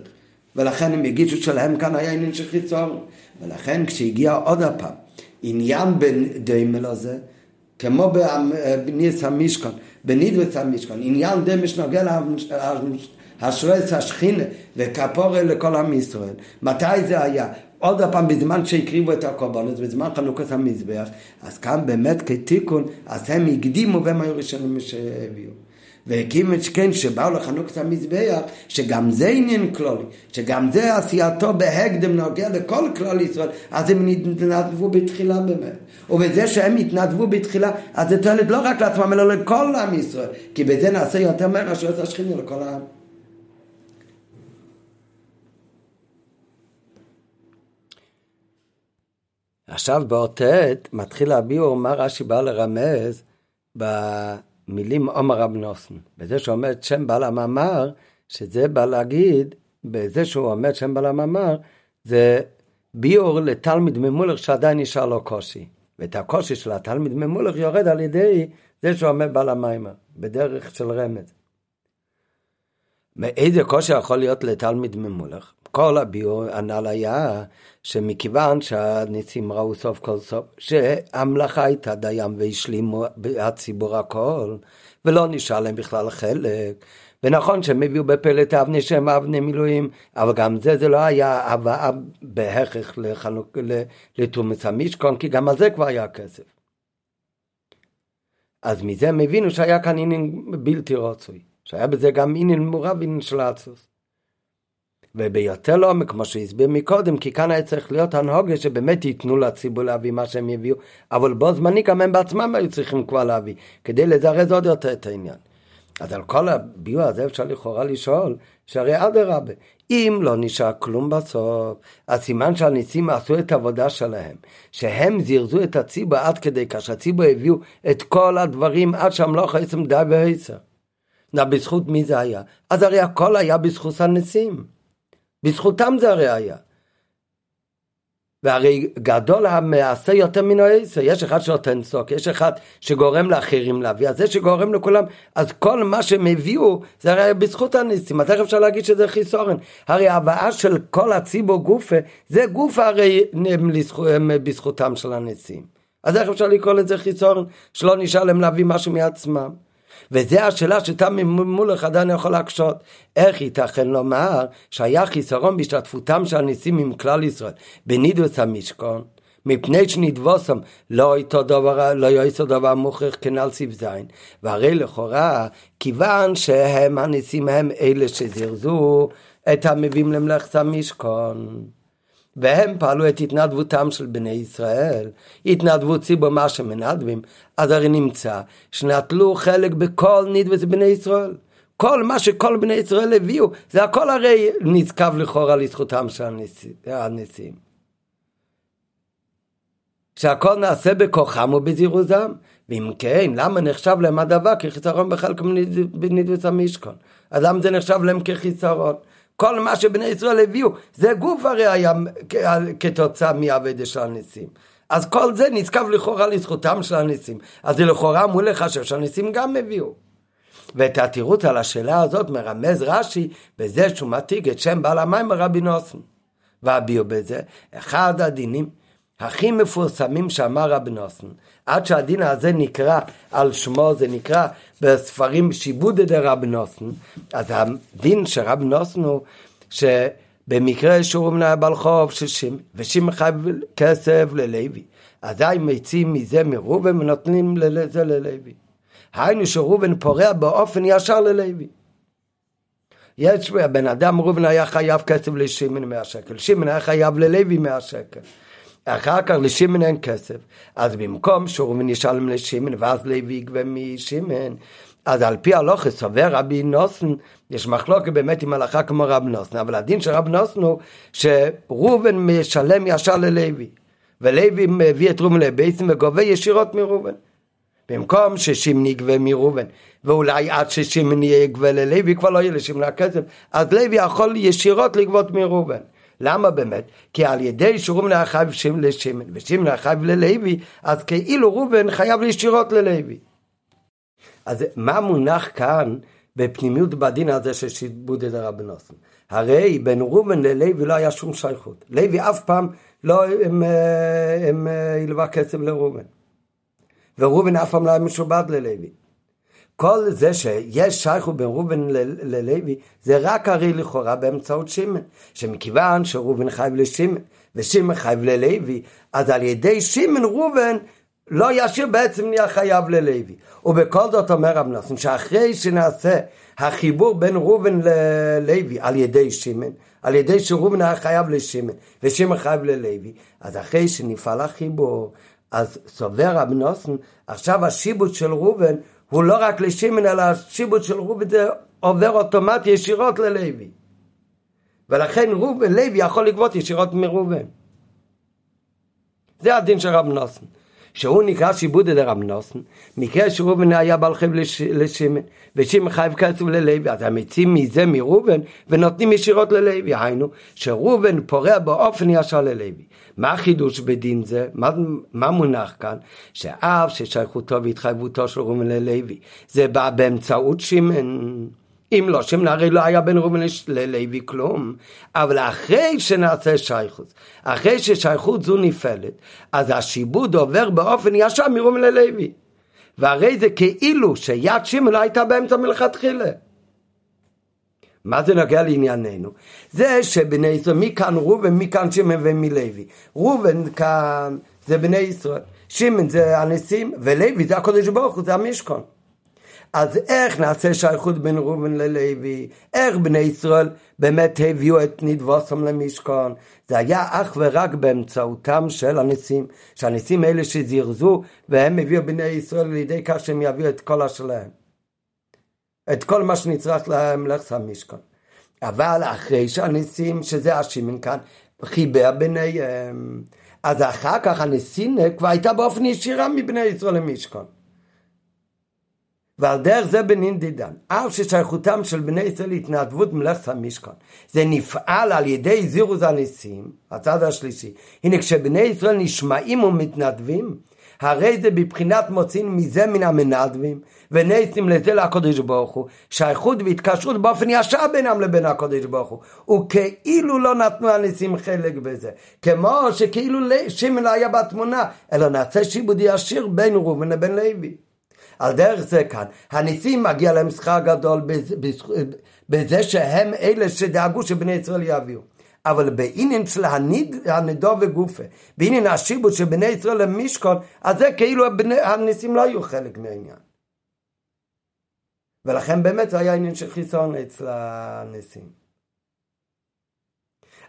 ולכן הם הגישו שלהם כאן היה עניין של חיצון. ולכן כשהגיע עוד הפעם עניין בדיימל הזה, כמו בניס המשכון, בנידבס המשכון, עניין דיימל שנוגע להשרס השכינה וכפורה לכל עם ישראל. מתי זה היה? עוד פעם בזמן שהקריבו את הקורבנות, בזמן חנוכת המזבח, אז כאן באמת כתיקון, אז הם הקדימו והם היו ראשונים שהביאו. והקים את שכן שבאו לחנוק את המזבח, שגם זה עניין כלולי, שגם זה עשייתו בהקדם נוגע לכל כלל ישראל, אז הם התנדבו בתחילה באמת. ובזה שהם התנדבו בתחילה, אז זה תועלת לא רק לעצמם, אלא לכל עם ישראל, כי בזה נעשה יותר מהר אשר עשה שכינו לכל העם. עכשיו באות מתחיל הביאור מה רש"י בא לרמז ב... מילים עומר רב נוסן. בזה שאומר שם בעל המאמר, שזה בא להגיד, בזה שהוא אומר שם בעל המאמר, זה ביאור לתלמיד ממולך שעדיין נשאר לו קושי. ואת הקושי של התלמיד ממולך יורד על ידי זה שהוא אומר בעל המיימר, בדרך של רמז. מאיזה קושי יכול להיות לתלמיד ממולך? כל הביאור הנ"ל היה שמכיוון שהניסים ראו סוף כל סוף שהמלאכה הייתה דיין והשלימו הציבור הכל ולא נשאר להם בכלל חלק. ונכון שהם הביאו בפלט אבני שהם אבני מילואים אבל גם זה זה לא היה הבאה בהכרח לתרומת המשכון כי גם על זה כבר היה כסף. אז מזה הם הבינו שהיה כאן עניין בלתי רצוי שהיה בזה גם עניין מעורב עניין של האצוס וביותר לעומק, כמו שהסביר מקודם, כי כאן היה צריך להיות הנהוגה שבאמת ייתנו לציבור להביא מה שהם יביאו, אבל בו זמני גם הם בעצמם היו צריכים כבר להביא, כדי לזרז עוד יותר את העניין. אז על כל הביאור הזה אפשר לכאורה לשאול, שהרי אדרבה, אם לא נשאר כלום בסוף, אז סימן שהניסים עשו את העבודה שלהם, שהם זירזו את הציבור עד כדי כך שהציבור הביאו את כל הדברים עד שהמלוך עצם די ועשר. בזכות מי זה היה? אז הרי הכל היה בזכות הנשיאים. בזכותם זה הרי היה. והרי גדול המעשה יותר מן העשר, יש אחד שנותן סוק, יש אחד שגורם לאחרים להביא, אז זה שגורם לכולם, אז כל מה שהם הביאו זה הרי בזכות הניסים, אז איך אפשר להגיד שזה חיסורן? הרי ההבאה של כל הציבור גופה, זה גופה הרי הם, הם בזכותם של הניסים. אז איך אפשר לקרוא לזה חיסורן? שלא נשאר להם להביא משהו מעצמם. וזה השאלה שתם מולך עדיין יכול להקשות. איך ייתכן לומר שהיה חיסרון בהשתתפותם של הניסים עם כלל ישראל בנידוס המשכון? מפני שנדבוסם לא איתו דבר, לא יעשו דבר מוכרח כנ"ל סיב זין. והרי לכאורה, כיוון שהם הניסים הם אלה שזרזו את המביאים למלאכת המשכון. והם פעלו את התנדבותם של בני ישראל, התנדבות ציבור מה שמנדבים, אז הרי נמצא שנטלו חלק בכל נדבס בני ישראל. כל מה שכל בני ישראל הביאו, זה הכל הרי נזקב לכאורה לזכותם של הנשיאים. שהכל נעשה בכוחם ובזירוזם. ואם כן, למה נחשב להם הדבר כחיסרון בחלק בנדבס המשכון? אז למה זה נחשב להם כחיסרון? כל מה שבני ישראל הביאו, זה גוף הרי היה כתוצאה מעבד של הניסים. אז כל זה נזקף לכאורה לזכותם של הניסים. אז זה לכאורה אמור לחשב שהניסים גם הביאו. ואת התירוץ על השאלה הזאת מרמז רש"י בזה שהוא מתיג את שם בעל המים רבי נוסן. והביאו בזה אחד הדינים הכי מפורסמים שאמר רבי נוסן. עד שהדין הזה נקרא על שמו, זה נקרא בספרים שיבודי דרבי נוסן, אז הדין של רבי נוסן הוא שבמקרה שהוא מנהל בעל חוב של חייב כסף ללוי, אזי מציעים מזה מראובן ונותנים לזה ללוי. היינו שראובן פורע באופן ישר ללוי. יש בן אדם ראובן היה חייב כסף לשימן 100 שקל, שימן היה חייב ללוי 100 שקל. אחר כך לשמן אין כסף. אז במקום שורובין ישלם לשמן, ואז לוי יגבה משמן, אז על פי הלוכה סובר רבי נוסן, יש מחלוקת באמת עם הלכה כמו רב נוסן, אבל הדין של רב נוסן הוא שראובן משלם ישר ללוי, ולוי מביא את ראובן לבייסים וגובה ישירות מראובן. במקום ששימני יגבה מראובן, ואולי עד ששימני יגבה ללוי כבר לא יהיה לשמנה כסף, אז לוי יכול ישירות לגבות מראובן. למה באמת? כי על ידי שרובן חייב לשמן ושמן חייב ללוי, אז כאילו ראובן חייב ישירות ללוי. אז מה מונח כאן בפנימיות בדין הזה של שיבוד את הרבי נוסן? הרי בין ראובן ללוי לא היה שום שייכות. לוי אף פעם לא הם, הם, הלווה כסף לראובן. וראובן אף פעם לא היה משובד ללוי. כל זה שיש שייכות בין ראובן ללוי, זה רק הרי לכאורה באמצעות שמן. שמכיוון שראובן חייב לשמן, ושמן חייב ללוי, אז על ידי שמן ראובן לא ישיר בעצם נהיה חייב ללוי. ובכל זאת אומר רב נוסן, שאחרי שנעשה החיבור בין ראובן ללוי על ידי שמן, על ידי שראובן היה חייב לשמן, ושמן חייב ללוי, אז אחרי שנפעל החיבור, אז סובר רב נוסן, עכשיו השיבוט של ראובן הוא לא רק לשמן, אלא השיבוט של ראובן עובר אוטומט ישירות ללוי. ולכן ראובן, לוי יכול לגבות ישירות מראובן. זה הדין של רב נוסן. שהוא נקרא שיבוד דרב נוסן, מקרה שראובן היה בעל חייב לשמן, ושמן חייב כסף ללוי, אז המציעים מזה מראובן, ונותנים ישירות ללוי, היינו, שראובן פורע באופן ישר ללוי. מה החידוש בדין זה? מה, מה מונח כאן? שאף ששייכותו והתחייבותו של ראובן ללוי, זה בא באמצעות שמן. אם לא, שמן הרי לא היה בין ראובן ללוי כלום. אבל אחרי שנעשה שייכות, אחרי ששייכות זו נפעלת, אז השיבוד עובר באופן ישר מראובן ללוי. והרי זה כאילו שיד שמן לא הייתה באמצע מלכתחילה. מה זה נוגע לענייננו? זה שבני ישראל, מי כאן ראובן, מי כאן שמן ומי לוי. ראובן כאן זה בני ישראל, שמן זה הנשיאים, ולוי זה הקודש ברוך הוא, זה המשכון. אז איך נעשה שייכות בין ראובן ללוי? איך בני ישראל באמת הביאו את נדבוסם למשכון? זה היה אך ורק באמצעותם של הנשיאים, שהנשיאים האלה שזירזו והם הביאו בני ישראל לידי כך שהם יביאו את כל השלהם. את כל מה שנצרך להם לך המשכון. אבל אחרי שהנשיאים, שזה השימן כאן, חיבר ביניהם, אז אחר כך הנשיאים כבר הייתה באופן ישירה מבני ישראל למשכון. ועל דרך זה בנין דידן, אף ששייכותם של בני ישראל להתנדבות מלאכת המשכון, זה נפעל על ידי זירוז הניסים, הצד השלישי. הנה כשבני ישראל נשמעים ומתנדבים, הרי זה בבחינת מוצאים מזה מן המנדבים, ונסים לזה לקודש ברוך הוא, שייכות והתקשרות באופן ישר בינם לבין הקודש ברוך הוא, וכאילו לא נתנו הניסים חלק בזה, כמו שכאילו שמעון היה בתמונה, אלא נעשה שיבוד ישיר בין ראובן לבין לוי. על דרך זה כאן, הניסים מגיע להם שכר גדול בזה שהם אלה שדאגו שבני ישראל יביאו. אבל בעניין של הניד, הנידו וגופה, בעניין השיבוש של בני ישראל למשכון, אז זה כאילו הניסים לא היו חלק מהעניין. ולכן באמת זה היה עניין של חיסון אצל הניסים.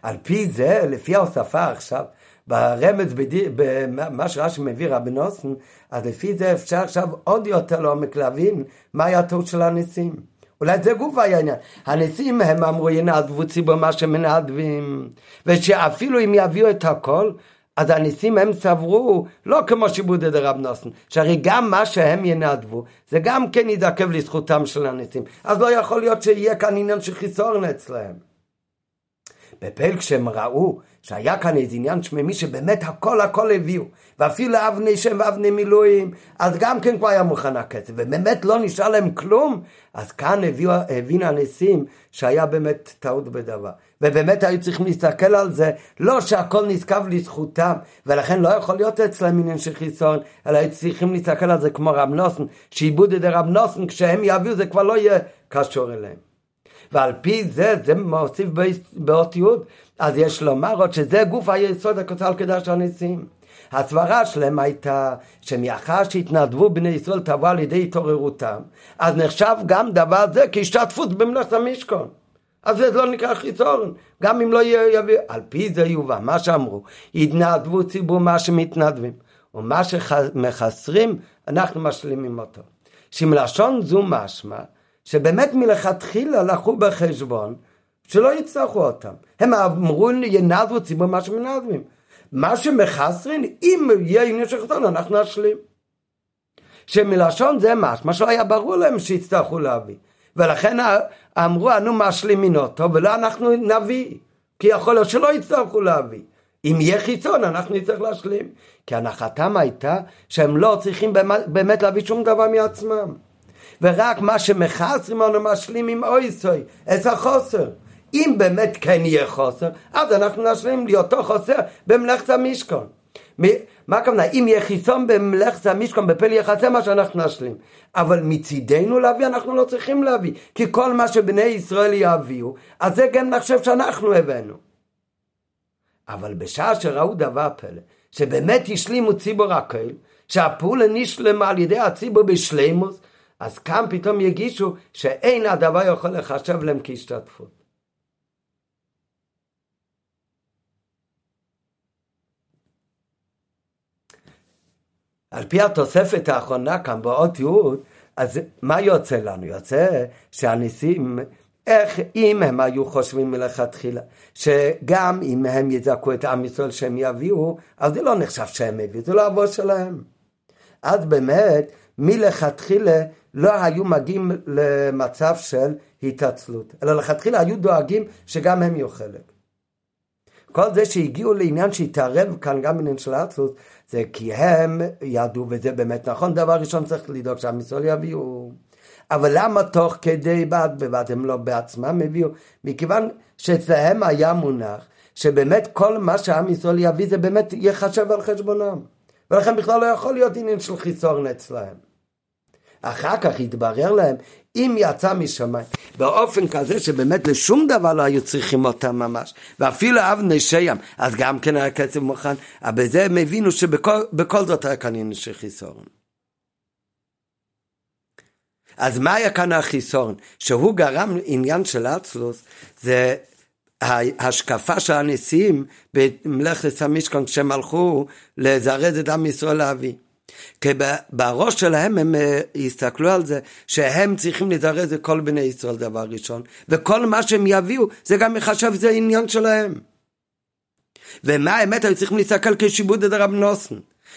על פי זה, לפי ההוספה עכשיו, ברמז, במה שרש"י מביא רבי נוסן, אז לפי זה אפשר עכשיו עוד יותר לעומק להבין מה היה הטעות של הניסים. אולי זה גוף העניין. הניסים הם אמרו ינעדבו ציבור מה שמנעדבים, ושאפילו אם יביאו את הכל, אז הניסים הם סברו, לא כמו שיבודי דרב נוסן, שהרי גם מה שהם ינדבו, זה גם כן יזעקב לזכותם של הניסים. אז לא יכול להיות שיהיה כאן עניין של חיסורן אצלהם. בפל כשהם ראו שהיה כאן איזה עניין שממי שבאמת הכל הכל הביאו, ואפילו אבני שם ואבני מילואים, אז גם כן כבר היה מוכן הכסף, ובאמת לא נשאר להם כלום, אז כאן הביאו, הבין הנשיאים שהיה באמת טעות בדבר. ובאמת היו צריכים להסתכל על זה, לא שהכל נזקב לזכותם, ולכן לא יכול להיות אצלם עניין של חיסון, אלא היו צריכים להסתכל על זה כמו רב נוסן, שעיבוד ידי רב נוסן, כשהם יביאו זה כבר לא יהיה קשור אליהם. ועל פי זה, זה מוסיף באות אז יש לומר עוד שזה גוף היסוד הכוסל קדש הניסים. הסברה שלהם הייתה שמאחר שהתנדבו בני ישראל תבוא על ידי התעוררותם, אז נחשב גם דבר זה כהשתתפות במלאכת המשכון. אז זה לא נקרא חיסורן, גם אם לא יביא, על פי זה יובא, מה שאמרו, התנדבו ציבור מה שמתנדבים, ומה שמחסרים, אנחנו משלימים אותו. שמלשון זו משמע, שבאמת מלכתחילה לקחו בחשבון שלא יצטרכו אותם. הם אמרו ינדבו ציבור מה שמנדבים. מה שמחסרים, אם יהיה עניין של חסרון, אנחנו נשלים. שמלשון זה משמע שלא היה ברור להם שיצטרכו להביא. ולכן אמרו, אנו משלימין אותו, ולא אנחנו נביא. כי יכול להיות שלא יצטרכו להביא. אם יהיה חיצון, אנחנו נצטרך להשלים. כי הנחתם הייתה שהם לא צריכים באמת להביא שום דבר מעצמם. ורק מה שמחסרים לנו משלים עם אויסוי, את החוסר. אם באמת כן יהיה חוסר, אז אנחנו נשלים לאותו חוסר במלאכת המשכון. מה הכוונה? אם יהיה חיסון במלאכת המשכון בפל יחסה מה שאנחנו נשלים. אבל מצידנו להביא אנחנו לא צריכים להביא. כי כל מה שבני ישראל יביאו, אז זה גם נחשב שאנחנו הבאנו. אבל בשעה שראו דבר פלא, שבאמת השלימו ציבור הקהל, שהפעולה נשלמה על ידי הציבור בשלימוס, אז כאן פתאום יגישו שאין הדבר יכול לחשב להם כהשתתפות. על פי התוספת האחרונה כאן באות י', אז מה יוצא לנו? יוצא שהניסים, איך אם הם היו חושבים מלכתחילה, שגם אם הם יזעקו את עם ישראל שהם יביאו, אז זה לא נחשב שהם הביאו, זה לא אבו שלהם. אז באמת, מלכתחילה לא היו מגיעים למצב של התעצלות, אלא לכתחילה היו דואגים שגם הם יהיו חלק. כל זה שהגיעו לעניין שהתערב כאן גם בעניין של האצלות, זה כי הם ידעו, וזה באמת נכון, דבר ראשון צריך לדאוג שעם ישראל יביאו. אבל למה תוך כדי בד בבד הם לא בעצמם הביאו? מכיוון שאצלהם היה מונח שבאמת כל מה שעם ישראל יביא זה באמת יחשב על חשבונם. ולכן בכלל לא יכול להיות עניין של חיסורן אצלהם. אחר כך התברר להם, אם יצא משמיים, באופן כזה שבאמת לשום דבר לא היו צריכים אותם ממש, ואפילו אבני שים, אז גם כן היה כסף מוכן, אבל בזה הם הבינו שבכל זאת היה כאן עניין של. אז מה היה כאן החיסורן? שהוא גרם עניין של אצלוס, זה ההשקפה של הנשיאים במלאכת המשכון כשהם הלכו לזרז את עם ישראל להביא. כי בראש שלהם הם אה, יסתכלו על זה שהם צריכים לזרז את כל בני ישראל דבר ראשון וכל מה שהם יביאו זה גם יחשב זה עניין שלהם ומה האמת היו צריכים להסתכל כשיבוד הרב נוסן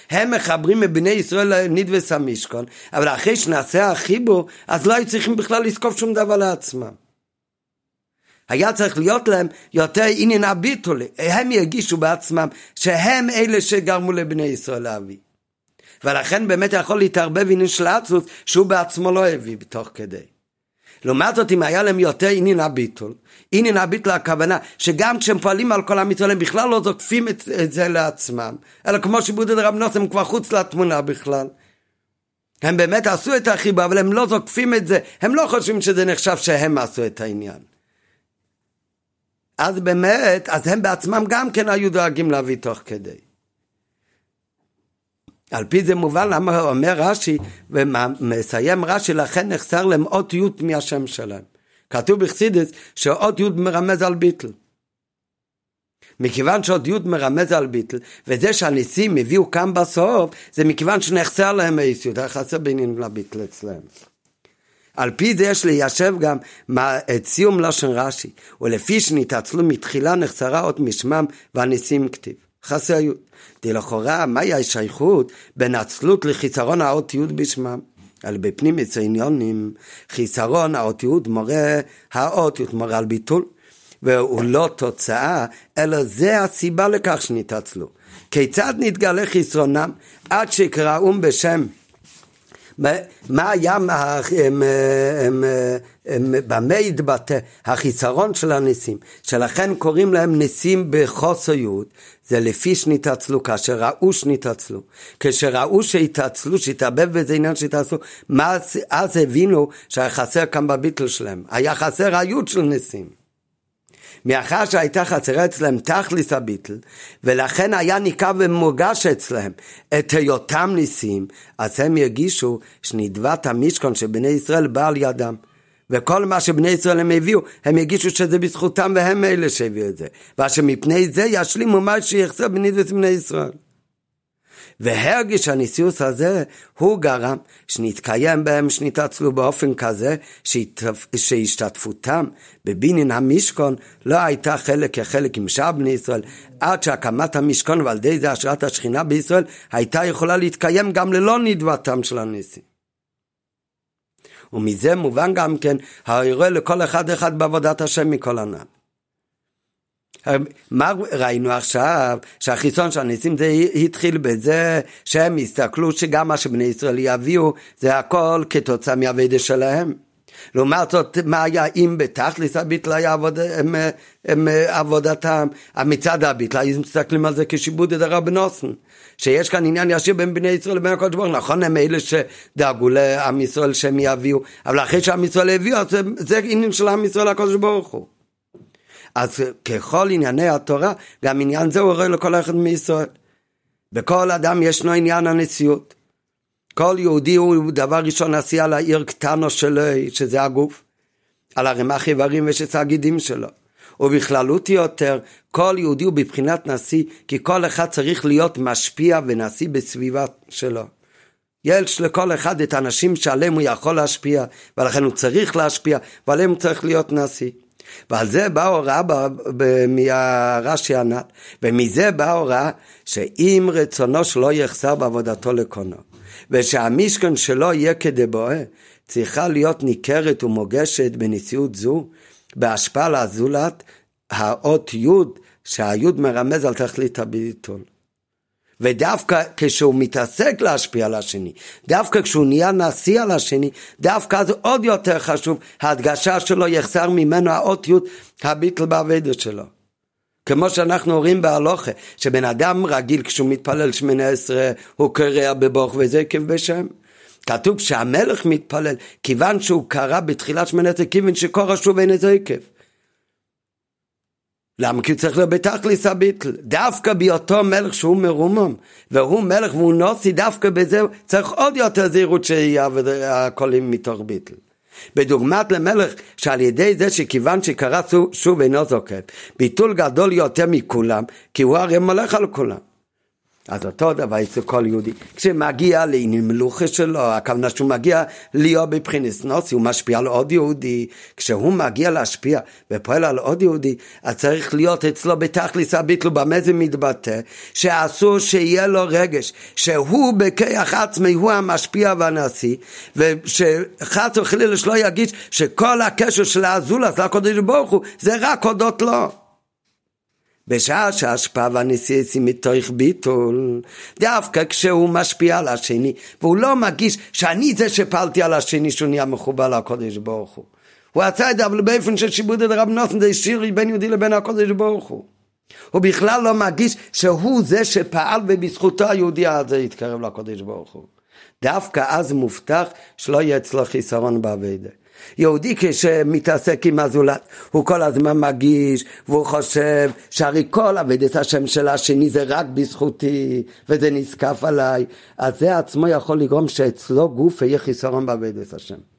הם מחברים את בני ישראל לנדבס המשכון, אבל אחרי שנעשה החיבור, אז לא היו צריכים בכלל לזקוף שום דבר לעצמם. היה צריך להיות להם יותר עניין הביטול, הם ירגישו בעצמם שהם אלה שגרמו לבני ישראל להביא. ולכן באמת יכול להתערבב עניין של עצמוס שהוא בעצמו לא הביא בתוך כדי. לעומת זאת אם היה להם יותר עניין הביטול, עניין הביטול הכוונה שגם כשהם פועלים על כל המצווה הם בכלל לא זוקפים את, את זה לעצמם, אלא כמו שבודד רב נוס הם כבר חוץ לתמונה בכלל. הם באמת עשו את החיבה אבל הם לא זוקפים את זה, הם לא חושבים שזה נחשב שהם עשו את העניין. אז באמת, אז הם בעצמם גם כן היו דואגים להביא תוך כדי. על פי זה מובן למה אומר רש"י, ומסיים רש"י, לכן נחסר להם אות י' מהשם שלהם. כתוב בחסידס שאות י' מרמז על ביטל. מכיוון שאות י' מרמז על ביטל, וזה שהניסים הביאו כאן בסוף, זה מכיוון שנחסר להם האיסיות, היה חסר בעניין לביטל אצלם. על פי זה יש ליישב גם את סיום לשון רש"י, ולפי שנתעצלו מתחילה נחסרה אות משמם והניסים כתיב. חסר י'. לכאורה, מהי השייכות בין עצלות לחיסרון האותיות בשמם? על בפנים עניונים, חיסרון האותיות מורה, האותיות מורה על ביטול, והוא לא תוצאה, אלא זה הסיבה לכך שנתעצלו. כיצד נתגלה חיסרונם עד שקראום בשם מה היה, במה התבטא החיסרון של הניסים, שלכן קוראים להם ניסים בחוסר יוד, זה לפי שנתעצלו, כאשר ראו שנתעצלו. כשראו שהתעצלו, שהתעבב באיזה עניין שהתעצלו, אז הבינו שהיה חסר כאן בביטל שלהם, היה חסר היוד של ניסים. מאחר שהייתה חסרה אצלם תכליס הביטל, ולכן היה ניכר ומורגש אצלם את היותם ניסים, אז הם ירגישו שנדבת המשכון של בני ישראל בא על ידם. וכל מה שבני ישראל הם הביאו, הם יגישו שזה בזכותם והם אלה שהביאו את זה. ואשר מפני זה ישלימו מה שיחסר בנדבת בני ישראל. והרגיש הנשיאות הזה, הוא גרם שנתקיים בהם, שנתעצלו באופן כזה, שהשתתפותם בבניין המשכון לא הייתה חלק כחלק עם שאר בני ישראל, עד שהקמת המשכון ועל ידי זה השראת השכינה בישראל, הייתה יכולה להתקיים גם ללא נדבתם של הניסים. ומזה מובן גם כן האירוע לכל אחד אחד בעבודת השם מכל הנ"ל. מה ראינו עכשיו? שהחיסון של הניסים זה התחיל בזה שהם הסתכלו שגם מה שבני ישראל יביאו זה הכל כתוצאה מהאבדה שלהם. לעומת זאת, מה היה אם בתכלס הביטל היה עבוד, הם, הם, עבודתם, מצד הביטל, היו מסתכלים על זה כשיבוד את הרב נוסן, שיש כאן עניין ישיר בין בני ישראל לבין הקדוש ברוך הוא, נכון הם אלה שדאגו לעם ישראל שהם יביאו, אבל אחרי שעם ישראל הביאו, אז זה, זה עניין של עם ישראל הקדוש ברוך הוא. אז ככל ענייני התורה, גם עניין זה הוא רואה לכל אחד מישראל. בכל אדם ישנו עניין הנשיאות. כל יהודי הוא דבר ראשון נשיא על העיר קטנו שלו, שזה הגוף, על הרמ"ח איברים ושס הגידים שלו. ובכללות יותר, כל יהודי הוא בבחינת נשיא, כי כל אחד צריך להיות משפיע ונשיא בסביבה שלו. יש לכל אחד את האנשים שעליהם הוא יכול להשפיע, ולכן הוא צריך להשפיע, ועליהם הוא צריך להיות נשיא. ועל זה באה הוראה מהרש"י הנ"ל, ומזה באה הוראה שאם רצונו שלא יחסר בעבודתו לקונו, ושהמשכן שלו יהיה כדבואה, צריכה להיות ניכרת ומוגשת בנשיאות זו, בהשפעה לזולת האות י' שהי' מרמז על תכלית הביטול. ודווקא כשהוא מתעסק להשפיע על השני, דווקא כשהוא נהיה נשיא על השני, דווקא זה עוד יותר חשוב, ההדגשה שלו יחסר ממנו האות י' הביטל באבדת שלו. כמו שאנחנו רואים בהלוכה, שבן אדם רגיל כשהוא מתפלל שמונה עשרה, הוא קרע בבוך וזה עקב בשם. כתוב שהמלך מתפלל, כיוון שהוא קרא בתחילת שמונה עשרה, כיוון שקורא שוב אין איזה עקב. למה? כי הוא צריך להיות בתכליס הביטל. דווקא בהיותו מלך שהוא מרומם, והוא מלך והוא נוסי, דווקא בזה צריך עוד יותר זהירות שיהיה הקולים מתוך ביטל. בדוגמת למלך שעל ידי זה שכיוון שקרא שוב אינו זוקף, ביטול גדול יותר מכולם, כי הוא הרי מולך על כולם. אז אותו דבר אצל כל יהודי. כשמגיע לעניין מלוכה שלו, הכוונה שהוא מגיע להיות בבחינס נוסי, הוא משפיע על עוד יהודי. כשהוא מגיע להשפיע ופועל על עוד יהודי, אז צריך להיות אצלו בתכליס הביטלו, במה זה מתבטא? שאסור שיהיה לו רגש, שהוא בכיח עצמי הוא המשפיע והנשיא, ושחס וחלילה שלא ירגיש שכל הקשר של האזולס לקודש ברוך הוא, זה רק הודות לו. בשעה שההשפעה והנסיעס היא מתוך ביטול, דווקא כשהוא משפיע על השני, והוא לא מרגיש שאני זה שפעלתי על השני שהוא נהיה מחובר לקודש ברוך הוא. הוא עשה את זה אבל באופן של שיבוד את רב נוסן זה השאיר בין יהודי לבין הקודש ברוך הוא. הוא בכלל לא מרגיש שהוא זה שפעל ובזכותו היהודי הזה יתקרב לקודש ברוך הוא. דווקא אז מובטח שלא יהיה אצלו חיסרון באביידה. יהודי כשמתעסק עם הזולת, הוא כל הזמן מגיש, והוא חושב שהרי כל אבדת השם של השני זה רק בזכותי, וזה נזקף עליי, אז זה עצמו יכול לגרום שאצלו גוף יהיה חיסרון באבדת השם.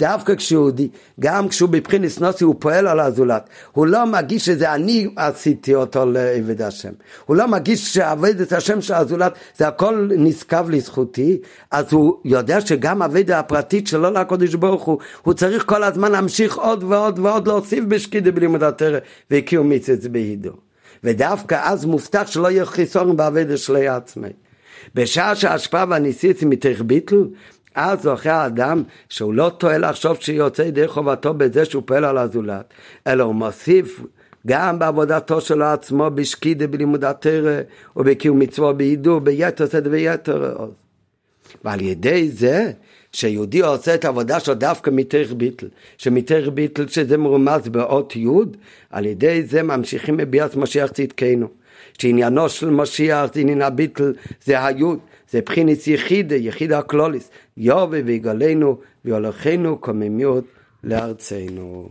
דווקא כשיהודי, גם כשהוא בבחינת נוסי הוא פועל על הזולת, הוא לא מרגיש שזה אני עשיתי אותו לעבד השם, הוא לא מרגיש שעבד את השם של הזולת זה הכל נשכב לזכותי, אז הוא יודע שגם עבד הפרטית שלו לקודש ברוך הוא, הוא צריך כל הזמן להמשיך עוד ועוד ועוד להוסיף בשקידה בלימוד התרא והקיאו מצווה בהידו. ודווקא אז מובטח שלא יהיה חיסון בעבד שלי עצמי. בשעה שההשפעה והניסית מתך אז זוכה האדם שהוא לא טועה לחשוב שיוצא ידי חובתו בזה שהוא פועל על הזולת, אלא הוא מוסיף גם בעבודתו שלו עצמו בשקידה בלימוד התרא ובקיום מצוות בהידור ביתר שאת ויתר עוז. ועל ידי זה שיהודי עושה את העבודה שלו דווקא מתך ביטל, שמתך ביטל שזה מרומז באות י', על ידי זה ממשיכים בביאת משיח צדקנו. שעניינו של משיח זה עניין הביטל זה היוד, זה בחינס יחידה, יחידה הקלוליס, יובי ויגלנו ויולכנו קוממיות לארצנו.